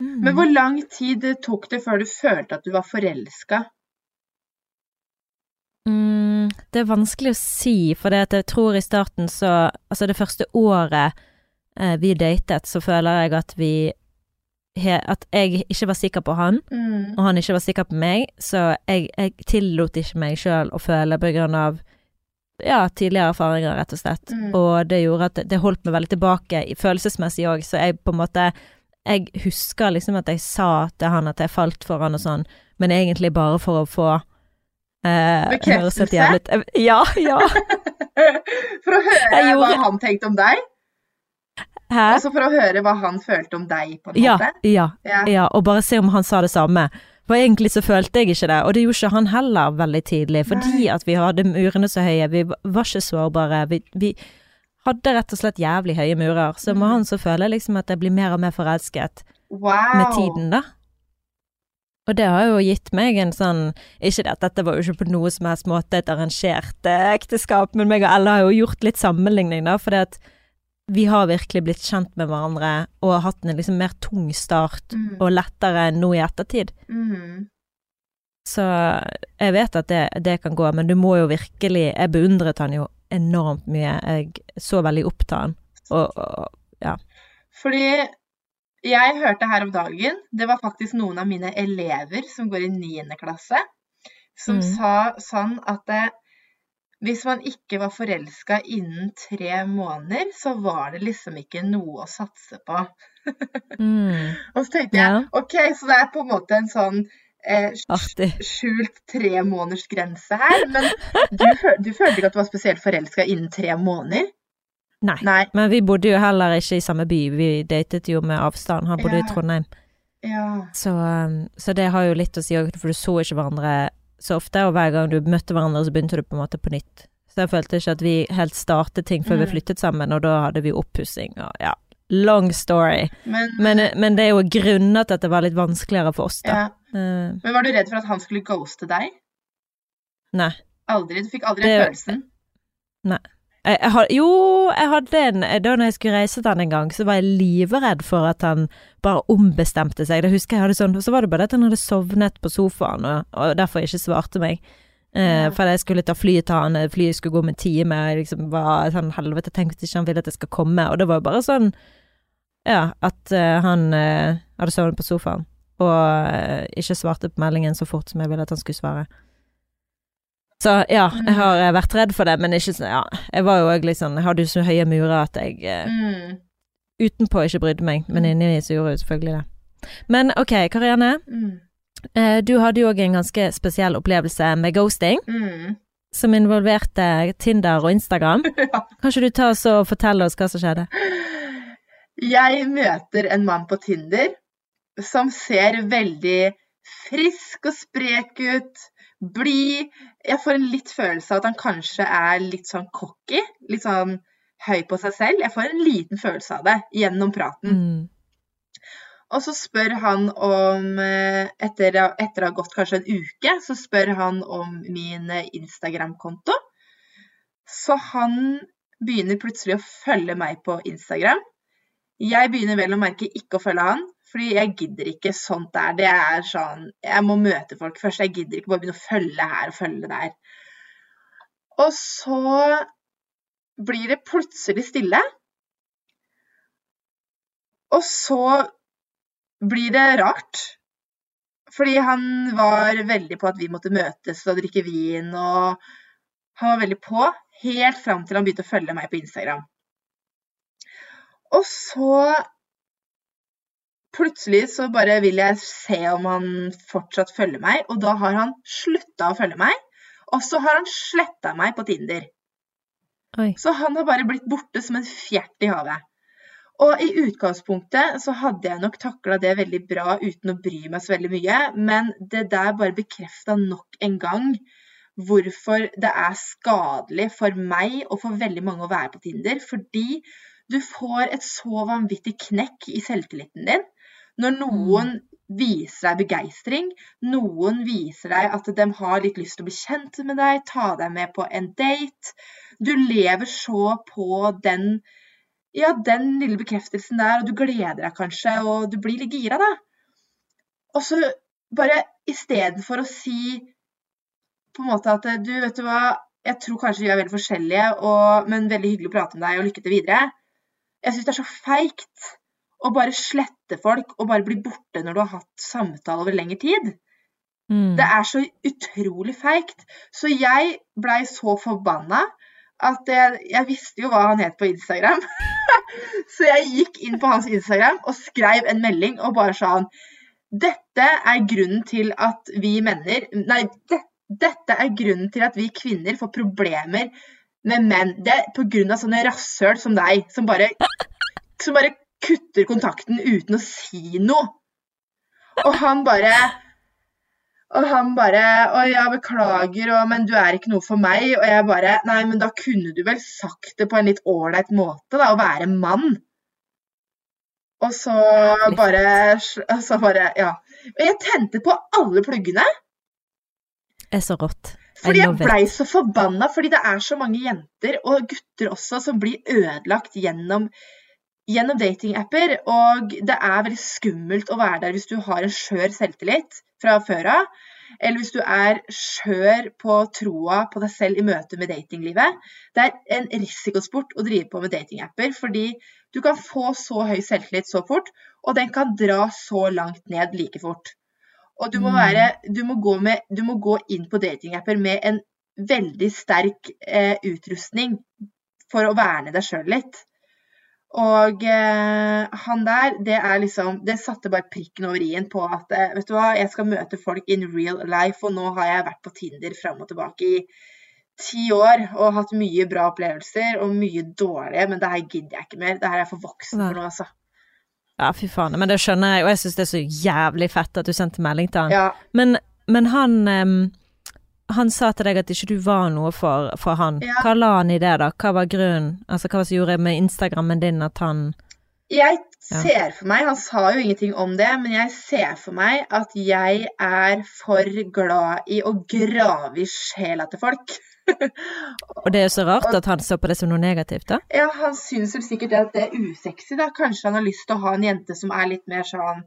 Men hvor lang tid tok det før du følte at du var forelska? Mm, det er vanskelig å si, for jeg tror i starten så Altså, det første året vi datet, så føler jeg at vi At jeg ikke var sikker på han, Mm. og han ikke var sikker på meg, så jeg, jeg tillot ikke meg sjøl å føle på grunn av ja, tidligere erfaringer, rett og slett. Mm. Og det gjorde at det, det holdt meg veldig tilbake, følelsesmessig òg, så jeg på en måte Jeg husker liksom at jeg sa til han at jeg falt for han og sånn, men egentlig bare for å få eh, Bekreftelse? jævlig. Ja, ja. [LAUGHS] For å høre hva han tenkte om deg? Hæ? Altså for å høre hva han følte om deg, på en Ja, måte? ja, Ja. ja. Og bare se om han sa det samme. For egentlig så følte jeg ikke det, og det gjorde ikke han heller veldig tidlig. Fordi Nei. at vi hadde murene så høye, vi var ikke sårbare. Vi, vi hadde rett og slett jævlig høye murer. Så med Mm. han så føler jeg liksom at jeg blir mer og mer forelsket Wow. med tiden, da. Og det har jo gitt meg en sånn Ikke det at dette var jo ikke på noe som helst måte et arrangert eh, ekteskap, men meg og Ella har jo gjort litt sammenligning, da, fordi at vi har virkelig blitt kjent med hverandre og hatt en liksom mer tung start Mm. og lettere nå i ettertid. Mm. Så jeg vet at det, det kan gå, men du må jo virkelig Jeg beundret han jo enormt mye. Jeg så veldig opp til han. Og, og Fordi jeg hørte her om dagen, det var faktisk noen av mine elever som går i 9. klasse, som Mm. sa sånn at eh, hvis man ikke var forelska innen tre måneder, så var det liksom ikke noe å satse på. [LAUGHS] mm, Og så tenkte jeg Ja. OK, så det er på en måte en sånn eh, skjult tremånedersgrense her. Men du, du følte ikke at du var spesielt forelska innen tre måneder? Nei. Nei. Men vi bodde jo heller ikke i samme by, vi datet jo med avstand. Han bodde Ja. i Trondheim. Ja. Så, um, så det har jo litt å si òg, for du så ikke hverandre så ofte, og hver gang du møtte hverandre, så begynte du på en måte på nytt. Så jeg følte ikke at vi helt startet ting før vi Mm. flyttet sammen, og da hadde vi oppussing og ja. Long story. Men, Men, men det er jo grunnet at det var litt vanskeligere for oss, da. ja. Eh, Men var du redd for at han skulle ghoste deg? nei. Aldri? Du fikk aldri den følelsen? Jeg, jeg, had- jo, jeg hadde en Da når jeg skulle reise til han en gang, så var jeg livredd for at han bare ombestemte seg. Det husker jeg hadde sånn Så var det bare at han hadde sovnet på sofaen, og, og derfor ikke svarte meg. Eh, For jeg skulle ta flyet til han, eh, flyet skulle gå med en time, jeg liksom var sånn helvete, tenk hvis ikke han ville at jeg skal komme, og det var bare sånn Ja, at uh, han uh, hadde sovnet på sofaen, og ikke svarte på meldingen så fort som jeg ville at han skulle svare. Så ja, jeg har eh, vært redd for det, men ikke sånn Ja, jeg var jo òg litt sånn Jeg hadde jo så høye murer at jeg eh, Mm. utenpå ikke brydde meg, men inni så gjorde jeg selvfølgelig det. Men ok, Karianne. Mm. Eh, du hadde jo òg en ganske spesiell opplevelse med ghosting, Mm. som involverte Tinder og Instagram. [LAUGHS] Ja. Kan ikke du ta oss og fortelle oss hva som skjedde? Jeg møter en mann på Tinder som ser veldig frisk og sprek ut, blid. Jeg får en litt følelse av at han kanskje er litt sånn cocky, litt sånn høy på seg selv. Jeg får en liten følelse av det gjennom praten. Mm. Og så spør han om eh, etter, etter å ha gått kanskje en uke, så spør han om min eh, Instagram-konto. Så han begynner plutselig å følge meg på Instagram. Jeg begynner vel å merke ikke å følge han, fordi jeg gidder ikke sånt der. Det er sånn Jeg må møte folk først. Jeg gidder ikke bare begynne å følge her og følge der. Og så blir det plutselig stille. Og så blir det rart. Fordi han var veldig på at vi måtte møtes og drikke vin, og han var veldig på. Helt fram til han begynte å følge meg på Instagram. Og så Plutselig så bare vil jeg se om han fortsatt følger meg, og da har han slutta å følge meg. Og så har han sletta meg på Tinder. Oi. Så han har bare blitt borte som en fjert i havet. Og i utgangspunktet så hadde jeg nok takla det veldig bra uten å bry meg så veldig mye, men det der bare bekrefta nok en gang hvorfor det er skadelig for meg og for veldig mange å være på Tinder. Fordi du får et så vanvittig knekk i selvtilliten din når noen viser deg begeistring, noen viser deg at de har litt lyst til å bli kjent med deg, ta deg med på en date. Du lever så på den ja, den lille bekreftelsen der, og du gleder deg kanskje, og du blir litt gira, da. Og så bare istedenfor å si på en måte at du, vet du hva, jeg tror kanskje vi er veldig forskjellige, og, men veldig hyggelig å prate med deg, og lykke til videre. Jeg syns det er så feigt å bare slette folk og bare bli borte når du har hatt samtale over lengre tid. Mm. Det er så utrolig feigt. Så jeg blei så forbanna at jeg, jeg visste jo hva han het på Instagram. [LAUGHS] så jeg gikk inn på hans Instagram og skrev en melding og bare sa han Dette er grunnen til at vi menner Nei, det, dette er grunnen til at vi kvinner får problemer med menn. Det er av sånne rasshøl som deg, som bare, som bare kutter kontakten uten å si noe. Og han bare Og han bare Å ja, beklager, og, men du er ikke noe for meg. Og jeg bare Nei, men da kunne du vel sagt det på en litt ålreit måte, da. Å være mann. Og så bare så bare Ja. Og jeg tente på alle pluggene. Det er så rått. Fordi jeg blei så forbanna, fordi det er så mange jenter, og gutter også, som blir ødelagt gjennom, gjennom datingapper. Og det er veldig skummelt å være der hvis du har en skjør selvtillit fra før av. Eller hvis du er skjør på troa på deg selv i møte med datinglivet. Det er en risikosport å drive på med datingapper, fordi du kan få så høy selvtillit så fort, og den kan dra så langt ned like fort. Og du må, Mm. være, du må, gå, med, du må gå inn på datingapper med en veldig sterk eh, utrustning for å verne deg sjøl litt. Og eh, han der, det er liksom Det satte bare prikken over i-en på at eh, vet du hva, jeg skal møte folk in real life, og nå har jeg vært på Tinder fram og tilbake i ti år og hatt mye bra opplevelser og mye dårlige, men det her gidder jeg ikke mer. Det her er jeg for voksen for nå, altså. Ja, fy faen. Men det skjønner jeg, og jeg syns det er så jævlig fett at du sendte melding til han. Ja. Men, men han em, Han sa til deg at ikke du var noe for, for han. Ja. Hva la han i det, da? Hva var grunnen? Altså, hva var det som gjorde med Instagrammen din at han Jeg Ja. ser for meg, han sa jo ingenting om det, men jeg ser for meg at jeg er for glad i å grave i sjela til folk. [LAUGHS] Og det er jo så rart at han så på det som noe negativt, da. Ja, han syns sikkert at det er usexy, da. Kanskje han har lyst til å ha en jente som er litt mer sånn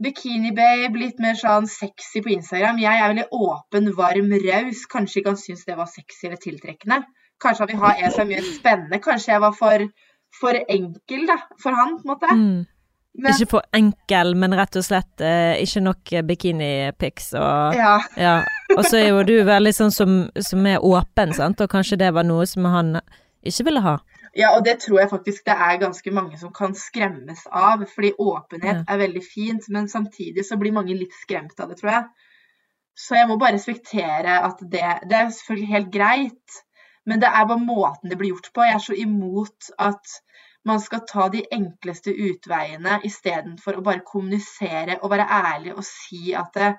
bikini-babe, litt mer sånn sexy på Instagram. Jeg er veldig åpen, varm, raus. Kanskje ikke han syns det var sexy eller tiltrekkende. Kanskje han vil ha en som er mye spennende. Kanskje jeg var for, for enkel, da, for han, på en måte. Mm. Men, Ikke for enkel, men rett og slett eh, ikke nok bikini-pics og ja. Ja. Og så er jo du veldig sånn som, som er åpen, sant, og kanskje det var noe som han ikke ville ha. Ja, og det tror jeg faktisk det er ganske mange som kan skremmes av. Fordi åpenhet Ja. er veldig fint, men samtidig så blir mange litt skremt av det, tror jeg. Så jeg må bare respektere at det Det er selvfølgelig helt greit, men det er bare måten det blir gjort på. Jeg er så imot at man skal ta de enkleste utveiene istedenfor å bare kommunisere og være ærlig og si at det,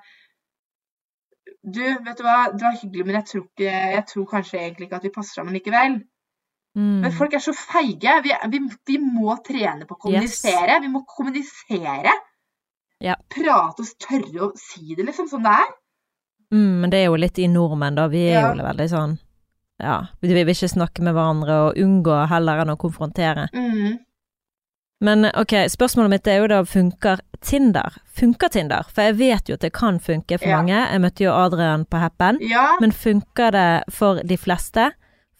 Du, vet du hva, det var hyggelig, men jeg tror, ikke, jeg tror kanskje egentlig ikke at vi passer sammen likevel. Mm. Men folk er så feige. Vi, vi, vi må trene på å kommunisere. Vi må kommunisere. Ja. Prate og tørre å si det liksom som det er. Mm, men det er jo litt i nordmenn, da. Vi er Ja. jo veldig sånn Ja, vi vil ikke snakke med hverandre og unngå heller enn å konfrontere. Mm. Men ok, spørsmålet mitt er jo da, funker Tinder? Funker Tinder? For jeg vet jo at det kan funke for Ja. mange. Jeg møtte jo Adrian på Happen. Ja. Men funker det for de fleste?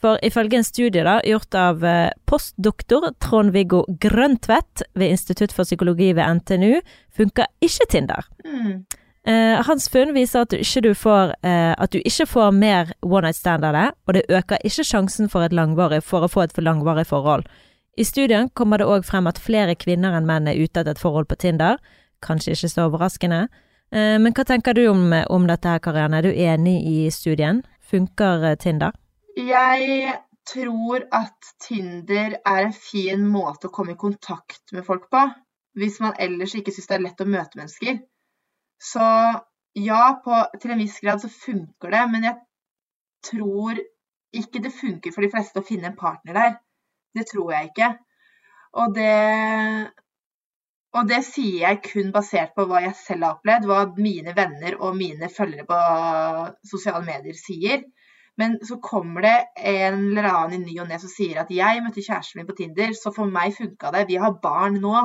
For ifølge en studie da, gjort av eh, postdoktor Trond-Viggo Grøntvedt ved Institutt for psykologi ved NTNU, funker ikke Tinder. Mm. Eh, hans funn viser at du ikke, du får, eh, at du ikke får mer one night stand av det, og det øker ikke sjansen for, for å få et for langvarig forhold. I studien kommer det òg frem at flere kvinner enn menn er ute etter et forhold på Tinder. Kanskje ikke så overraskende. Eh, men hva tenker du om, om dette her, Karianne? Er du enig i studien? Funker eh, Tinder? Jeg tror at Tinder er en fin måte å komme i kontakt med folk på. Hvis man ellers ikke syns det er lett å møte mennesker. Så ja, på, til en viss grad så funker det, men jeg tror ikke det funker for de fleste å finne en partner der. Det tror jeg ikke. Og det og det sier jeg kun basert på hva jeg selv har opplevd, hva mine venner og mine følgere på sosiale medier sier. Men så kommer det en eller annen i ny og ne som sier at jeg møtte kjæresten min på Tinder, så for meg funka det. Vi har barn nå.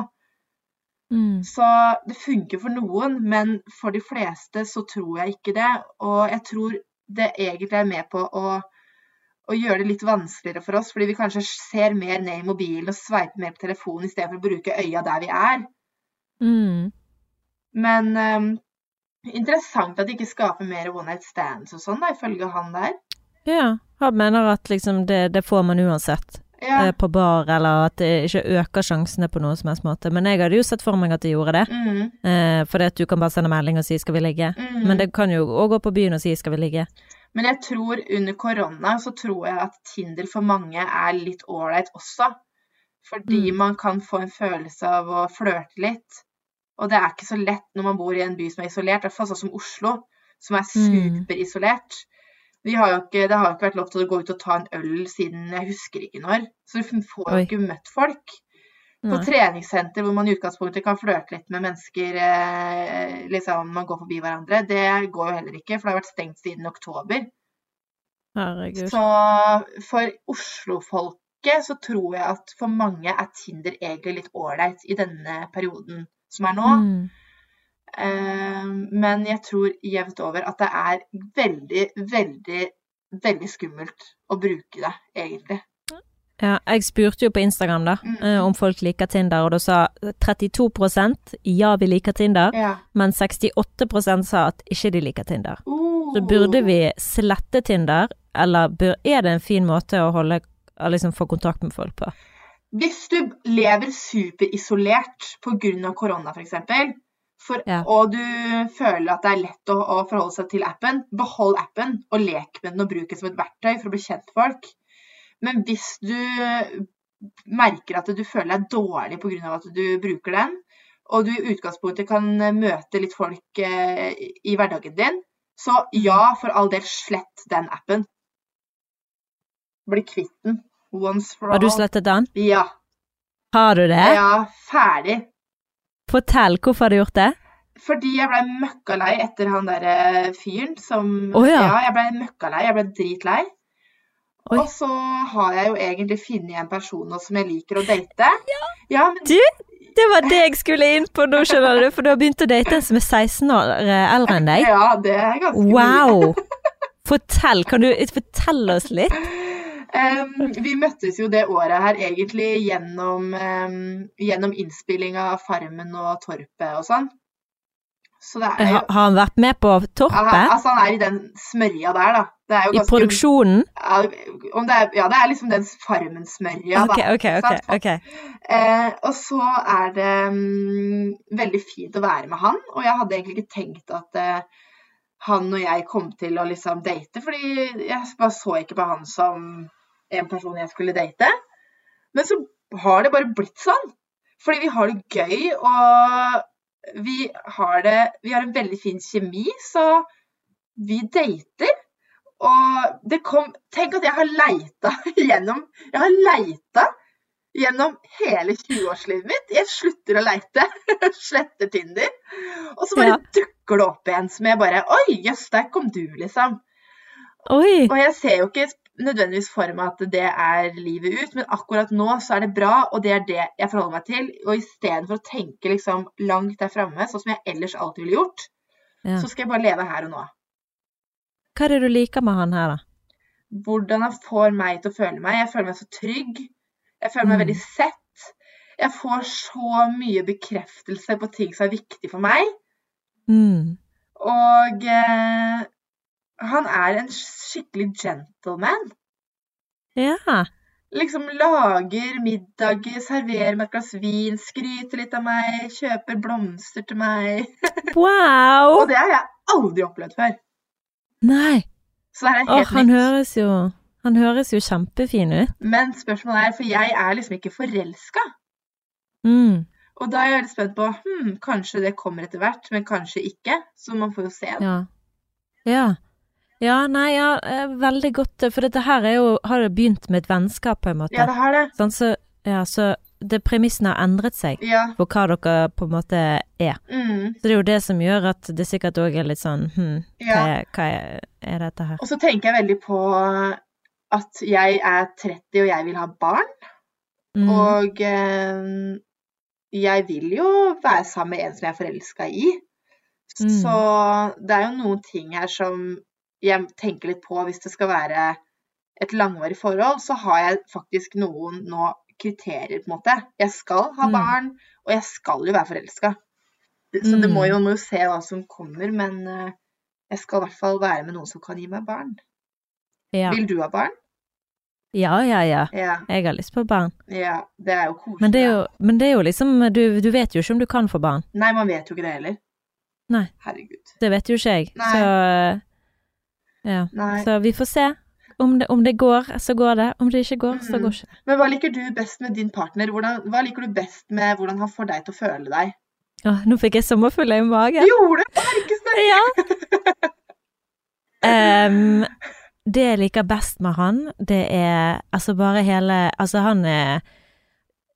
Mm. Så det funker for noen, men for de fleste så tror jeg ikke det. Og jeg tror det egentlig er med på å, å gjøre det litt vanskeligere for oss, fordi vi kanskje ser mer ned i mobilen og sveiper mer på telefonen i stedet for å bruke øya der vi er. Mm. Men um, interessant at de ikke skaper mer one night stands og sånn, da, ifølge han der. Ja, han mener at liksom det, det får man uansett. Ja. eh, På bar, eller at det ikke øker sjansene på noen som helst måte. Men jeg hadde jo sett for meg at det gjorde det. Mm, Eh, fordi at du kan bare sende melding og si 'skal vi ligge'. mm. Men det kan jo òg gå på byen og si 'skal vi ligge'. Men jeg tror under korona så tror jeg at Tinder for mange er litt ålreit også. Fordi Mm. man kan få en følelse av å flørte litt. Og det er ikke så lett når man bor i en by som er isolert, i hvert fall sånn som Oslo. som er Mm. superisolert. Vi har jo ikke, det har jo ikke vært lov til å gå ut og ta en øl siden jeg husker ikke når. Så du får jo ikke møtt folk. På Nei. treningssenter hvor man i utgangspunktet kan flørte litt med mennesker, eh, liksom man går forbi hverandre, det går jo heller ikke, for det har vært stengt siden oktober. Herregud. Så for Oslo-folket så tror jeg at for mange er Tinder egentlig litt ålreit i denne perioden som er nå. Mm. Eh, men jeg tror jevnt over at det er veldig, veldig, veldig skummelt å bruke det, egentlig. Ja, jeg spurte jo på Instagram da, Mm. eh, om folk liker Tinder, og da sa 32% ja, vi liker Tinder, Ja. men 68% sa at ikke de liker Tinder. Uh. Så burde vi slette Tinder, eller bør, er det en fin måte å holde, liksom få kontakt med folk på? Hvis du lever superisolert pga. korona f.eks., for, Ja. og du føler at det er lett å, å forholde seg til appen, behold appen og lek med den og bruk den som et verktøy for å bli kjent folk. Men hvis du merker at du føler deg dårlig pga. at du bruker den, og du i utgangspunktet kan møte litt folk eh, i hverdagen din, så ja, for all del, slett den appen. Bli kvitt den. Once for all. Har du slettet den? Ja. Har du det? Ja, ferdig. Fortell, hvorfor har du gjort det? Fordi jeg blei møkkalei etter han derre fyren som oh, ja. jeg blei møkkalei. Jeg blei dritlei. Oi. Og så har jeg jo egentlig funnet en person nå som jeg liker å date. Ja, men Du, det var det jeg skulle inn på nå, skjønner du, for du har begynt å date en som er 16 år eh, eldre enn deg. Ja, det er ganske mye. Wow! [LAUGHS] Fortell, kan du fortelle oss litt? Em, vi møttes jo det året her egentlig gjennom, um, gjennom innspilling av Farmen og Torpet og sånn. Så det er jo Har han vært med på Aha, Torpet? Altså, han er i den smørja der, da. Det jo I produksjonen? Ja, om det er, ja, det er liksom den Farmen-smørja, da. Okay, okay, okay. Eh, og så er det um, veldig fint å være med han, og jeg hadde egentlig ikke tenkt at uh, han og jeg kom til å liksom date, fordi jeg bare så ikke på han som en person jeg skulle date. Men så har det bare blitt sånn. Fordi vi har det gøy, og vi har, det, vi har en veldig fin kjemi, så vi dater. Og det kom Tenk at jeg har leita [LAUGHS] gjennom Jeg har leita gjennom hele 20-årslivet mitt. Jeg slutter å leite, [LAUGHS] sletter Tinder. Og så bare Ja. dukker det opp en som jeg bare Oi, jøss, der kom du, liksom. Oi! Og jeg ser jo ikke nødvendigvis for meg at det er livet ut, men akkurat nå så er det bra, og det er det jeg forholder meg til. Og istedenfor å tenke liksom langt der framme, sånn som jeg ellers alltid ville gjort, Ja. så skal jeg bare leve her og nå. Hva er det du liker med han her, da? Hvordan han får meg til å føle meg. Jeg føler meg så trygg. Jeg føler meg Mm. veldig sett. Jeg får så mye bekreftelse på ting som er viktig for meg. Mm. Og eh, han er en skikkelig gentleman. Ja. Liksom lager middager, serverer meg et glass vin, skryter litt av meg, kjøper blomster til meg. [LAUGHS] Wow! Og det har jeg aldri opplevd før. Nei. Så det er helt Åh, han nytt. høres jo Han høres jo kjempefin ut. Men spørsmålet er, for jeg er liksom ikke forelska. Mm. Og da er jeg veldig spent på hm, kanskje det kommer etter hvert, men kanskje ikke. Så man får jo se. Ja. Ja. Ja, nei, ja, eh, veldig godt, eh, for dette her er jo Har det begynt med et vennskap, på en måte? Ja, det har det. Sånn, så, ja, så det premissene har endret seg Ja. for hva dere på en måte er. Mm, Så det er jo det som gjør at det sikkert òg er litt sånn hm, hva, ja. er, hva er, er dette her? Og så tenker jeg veldig på at jeg er 30 og jeg vil ha barn. Mm. Og eh, jeg vil jo være sammen med en som jeg er forelska i. Mm. Så det er jo noen ting her som jeg tenker litt på hvis det skal være et langvarig forhold, så har jeg faktisk noen nå kriterier, på en måte. Jeg skal ha Mm. barn, og jeg skal jo være forelska. Så det må Mm. jo, må jo se hva som kommer, men eh, jeg skal i hvert fall være med noen som kan gi meg barn. ja. Vil du ha barn? ja, ja, ja. Ja, Jeg har lyst på barn. ja det er jo koselig. Men det er jo, men det er jo liksom du, du vet jo ikke om du kan få barn. Nei, man vet jo ikke det heller. Nei. Herregud. Det vet jo ikke jeg. Nei. Så ja. Nei. Så vi får se. Om det, om det går, så går det. Om det ikke går, så Mm. går ikke det. Men hva liker du best med din partner? Hvordan, hva liker du best med hvordan han får deg til å føle deg? Åh, nå fikk jeg sommerfugler i magen. Gjorde det! Merkes det! Ja. [LAUGHS] um, det jeg liker best med han, det er altså bare hele Altså, han er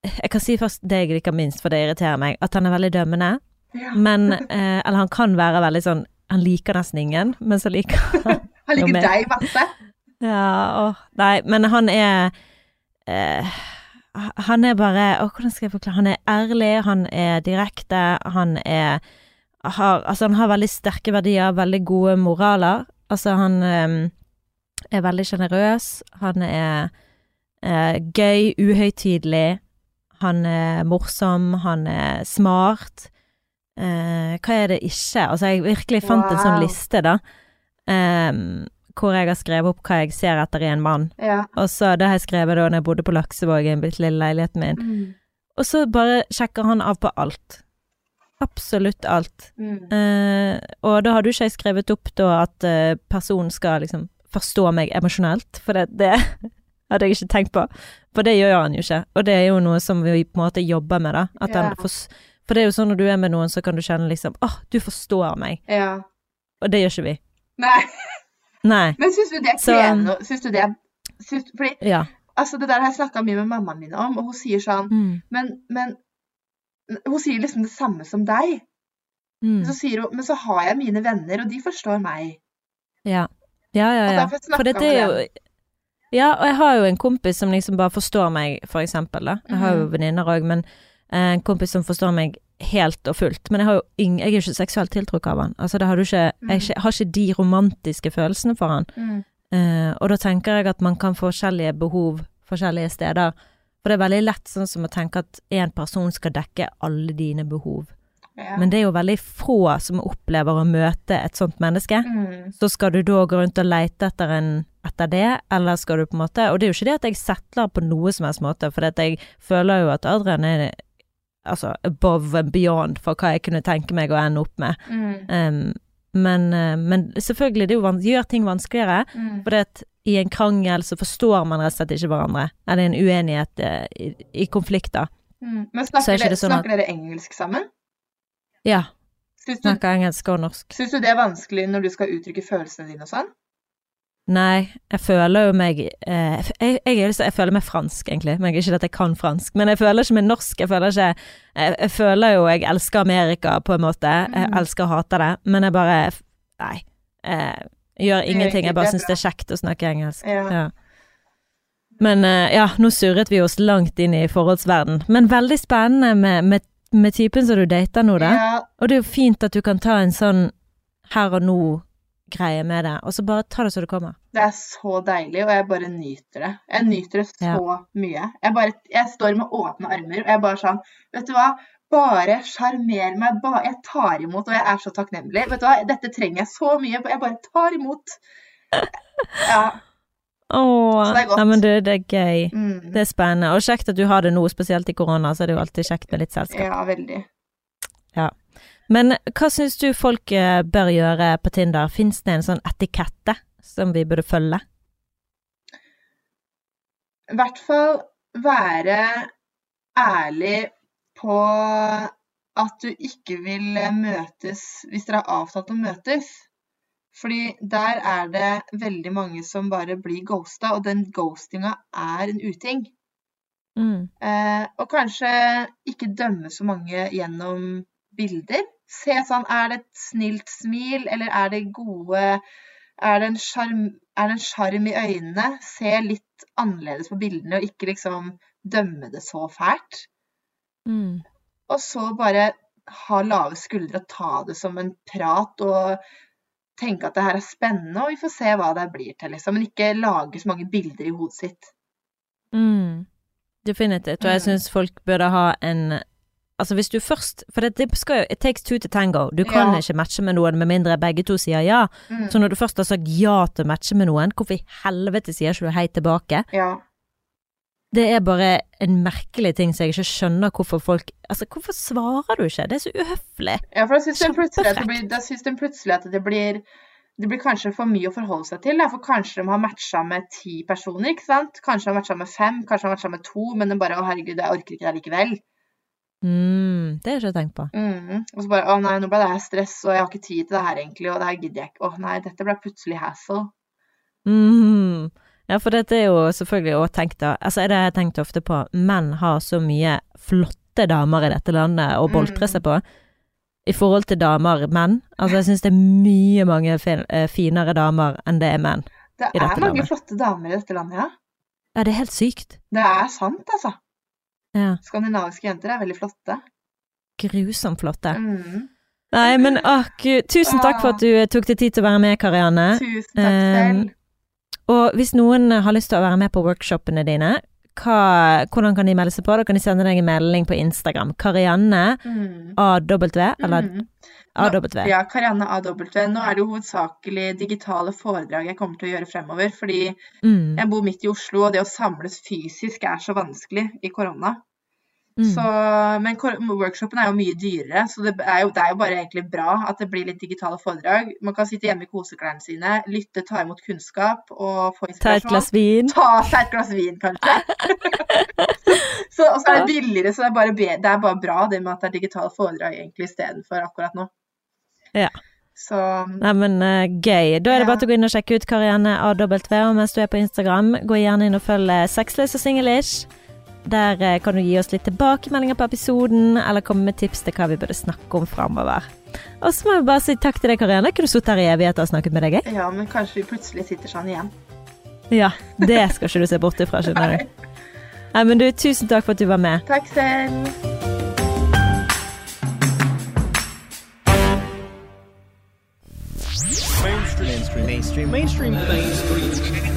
Jeg kan si først det jeg liker minst, for det irriterer meg, at han er veldig dømmende. Ja. Men uh, [LAUGHS] Eller han kan være veldig sånn Han liker nesten ingen, men så liker han Han liker deg masse. Ja, åh, nei, men han er eh, Han er bare Å, hvordan skal jeg forklare? Han er ærlig, han er direkte, han er har, Altså, han har veldig sterke verdier, veldig gode moraler. Altså, han eh, er veldig sjenerøs, han er eh, gøy, uhøytidelig, han er morsom, han er smart. Eh, hva er det ikke? Altså, jeg virkelig fant en sånn liste, da. Ehm, hvor jeg har skrevet opp hva jeg ser etter i en mann. Ja. Og så det har jeg skrevet da når jeg bodde på Laksevåg, i en bitte lille leiligheten min. Mm. Og så bare sjekker han av på alt. Absolutt alt. Mm. Uh, og da har du ikke skrevet opp da at uh, personen skal liksom forstå meg emosjonelt, for det, det [LAUGHS] hadde jeg ikke tenkt på. For det gjør han jo ikke, og det er jo noe som vi på en måte jobber med, da. At yeah. for, for det er jo sånn når du er med noen, så kan du kjenne liksom åh, du forstår meg. ja. Og det gjør ikke vi. Nei. Nei. Men syns du det er Så- krevende? Syns du det syns, Fordi Ja. altså, det der har jeg snakka mye med mammaen min om, og hun sier sånn Mm. Men, men Hun sier liksom det samme som deg. Mm. Så sier hun Men så har jeg mine venner, og de forstår meg. Ja. Ja, ja, Og ja. derfor For dette er jo Ja, og jeg har jo en kompis som liksom bare forstår meg, for eksempel, da. Jeg har jo Mhm. venninner òg, men eh, en kompis som forstår meg helt og fullt. Men jeg har jo ing jeg er jo ikke seksuelt tiltrukket av han. Altså, det har du ikke Jeg ikke- har ikke de romantiske følelsene for han. Mm. Uh, og da tenker jeg at man kan få forskjellige behov forskjellige steder. For det er veldig lett sånn som å tenke at én person skal dekke alle dine behov. Ja. Men det er jo veldig få som opplever å møte et sånt menneske. mm. Så skal du da gå rundt og leite etter, en, etter det, eller skal du på en måte Og det er jo ikke det at jeg settler på noe som helst måte, for jeg føler jo at Adrian er altså above and beyond for hva jeg kunne tenke meg å ende opp med. Mm. Um, men, eh, men selvfølgelig, det gjør ting vanskeligere, Mm. for at i en krangel så forstår man rett og slett ikke hverandre. Eller en uenighet eh, i, i konflikter. Mm. Men er snakker, dere, det sånn at- snakker dere engelsk sammen? Ja, du, snakker engelsk og norsk. syns du det er vanskelig når du skal uttrykke følelsene dine og sånn? Nei, jeg føler jo meg eh, jeg, jeg, jeg føler meg fransk, egentlig. Men jeg, ikke at jeg kan fransk. Men jeg føler ikke meg norsk. Jeg føler ikke Jeg, jeg føler jo jeg elsker Amerika, på en måte. Jeg Mhm. elsker og hater det. Men jeg bare Nei. Jeg gjør ingenting. Jeg bare syns det er kjekt å snakke engelsk. Ja. Men eh, ja, nå surret vi oss langt inn i forholdsverden. Men veldig spennende med, med, med typen som du dater nå, da. Ja, Og det er jo fint at du kan ta en sånn her og nå-greie med det, og så bare ta det så det kommer. det er så deilig, og jeg bare nyter det. Jeg nyter det så Ja. mye. Jeg bare Jeg står med åpne armer, og jeg bare sånn Vet du hva? Bare sjarmer meg. Bare, jeg tar imot, og jeg er så takknemlig. Vet du hva? Dette trenger jeg så mye. Jeg bare tar imot. Ja. [LAUGHS] Åh, det. Nei, men du, det er gøy. Mm. Det er spennende. Og kjekt at du har det nå, spesielt i korona, så er det jo alltid kjekt med litt selskap. Ja, veldig. Men hva syns du folk eh, bør gjøre på Tinder? Fins det en sånn etikette som vi burde følge? I hvert fall være ærlig på at du ikke vil møtes hvis dere har avtalt å møtes. Fordi der er det veldig mange som bare blir ghosta, og den ghostinga er en uting. Mm. Eh, og kanskje ikke dømme så mange gjennom bilder. Se sånn, er det et snilt smil, eller er det gode Er det en sjarm i øynene? Se litt annerledes på bildene, og ikke liksom dømme det så fælt. Mm. Og så bare ha lave skuldre og ta det som en prat og tenke at det her er spennende, og vi får se hva det blir til, liksom. Men ikke lage så mange bilder i hodet sitt. Mm. Definitivt. Og jeg Mm. syns folk burde ha en Altså hvis du først For det, det skal jo It takes two to tango. Du kan Ja. ikke matche med noen med mindre begge to sier ja. Mm. Så når du først har sagt ja til å matche med noen, hvorfor i helvete sier ikke du hei tilbake? Ja. Det er bare en merkelig ting som jeg ikke skjønner hvorfor folk Altså, hvorfor svarer du ikke? Det er så uhøflig. Ja, for da syns den plutselig at det blir, da syns den plutselig at det blir det blir kanskje for mye å forholde seg til. Da. For kanskje de har matcha med ti personer, ikke sant? Kanskje de har matcha med fem, kanskje de har matcha med to, men de bare 'Å, herregud, jeg orker ikke det likevel'. Mm, det har jeg ikke tenkt på. Mm. Og så bare å nei, nå ble det her stress, og jeg har ikke tid til det her egentlig, og det her gidder jeg ikke. Å nei, dette ble plutselig hassle. Mm. Ja, for dette er jo selvfølgelig òg tenkt da Altså, det har jeg tenkt ofte på. Menn har så mye flotte damer i dette landet å boltre Mm. seg på. I forhold til damer, menn. Altså, jeg syns det er mye mange fin eh, finere damer enn det er menn. Det er mange landet. flotte damer i dette landet, ja. Ja, det er helt sykt. Det er sant, altså. Ja. Skandinaviske jenter er veldig flotte. Grusomt flotte. Mm. Nei, men åh, gud. Tusen takk for at du eh, tok deg tid til å være med, Karianne. Tusen takk selv. Um, Og hvis noen har lyst til å være med på workshopene dine, hva, hvordan kan de melde seg på? Da kan de sende deg en melding på Instagram. Karianne Mm. AW, eller Mm. AW. Ja, Karianne AW. Nå er det jo hovedsakelig digitale foredrag jeg kommer til å gjøre fremover. Fordi Mm. jeg bor midt i Oslo, og det å samles fysisk er så vanskelig i korona. Mm. Så, men workshopen er jo mye dyrere, så det er, jo, det er jo bare egentlig bra at det blir litt digitale foredrag. Man kan sitte hjemme i koseklærne sine, lytte, ta imot kunnskap og få inspirasjon. Ta et glass vin. Ta seg et glass vin, kanskje. [LAUGHS] så, og så er det billigere, så det er, bare det er bare bra det med at det er digitale foredrag egentlig istedenfor akkurat nå. Ja. Så Nei, men uh, gøy. Da er det Ja. bare å gå inn og sjekke ut Karianne AW, og mens du er på Instagram, gå gjerne inn og følg eh, Sexløs og singlish. Der eh, kan du gi oss litt tilbakemeldinger på episoden, eller komme med tips til hva vi burde snakke om framover. Og så må vi bare si takk til deg, Karianne. Kunne du sittet her i evigheter og snakket med deg, jeg? ja, men kanskje vi plutselig sitter sånn igjen. Ja, det skal ikke du se bort ifra, skjønner du. [LAUGHS] Nei, men du, tusen takk for at du var med. Takk selv. Mainstream. Mainstream. Mainstream. Mainstream. Mainstream.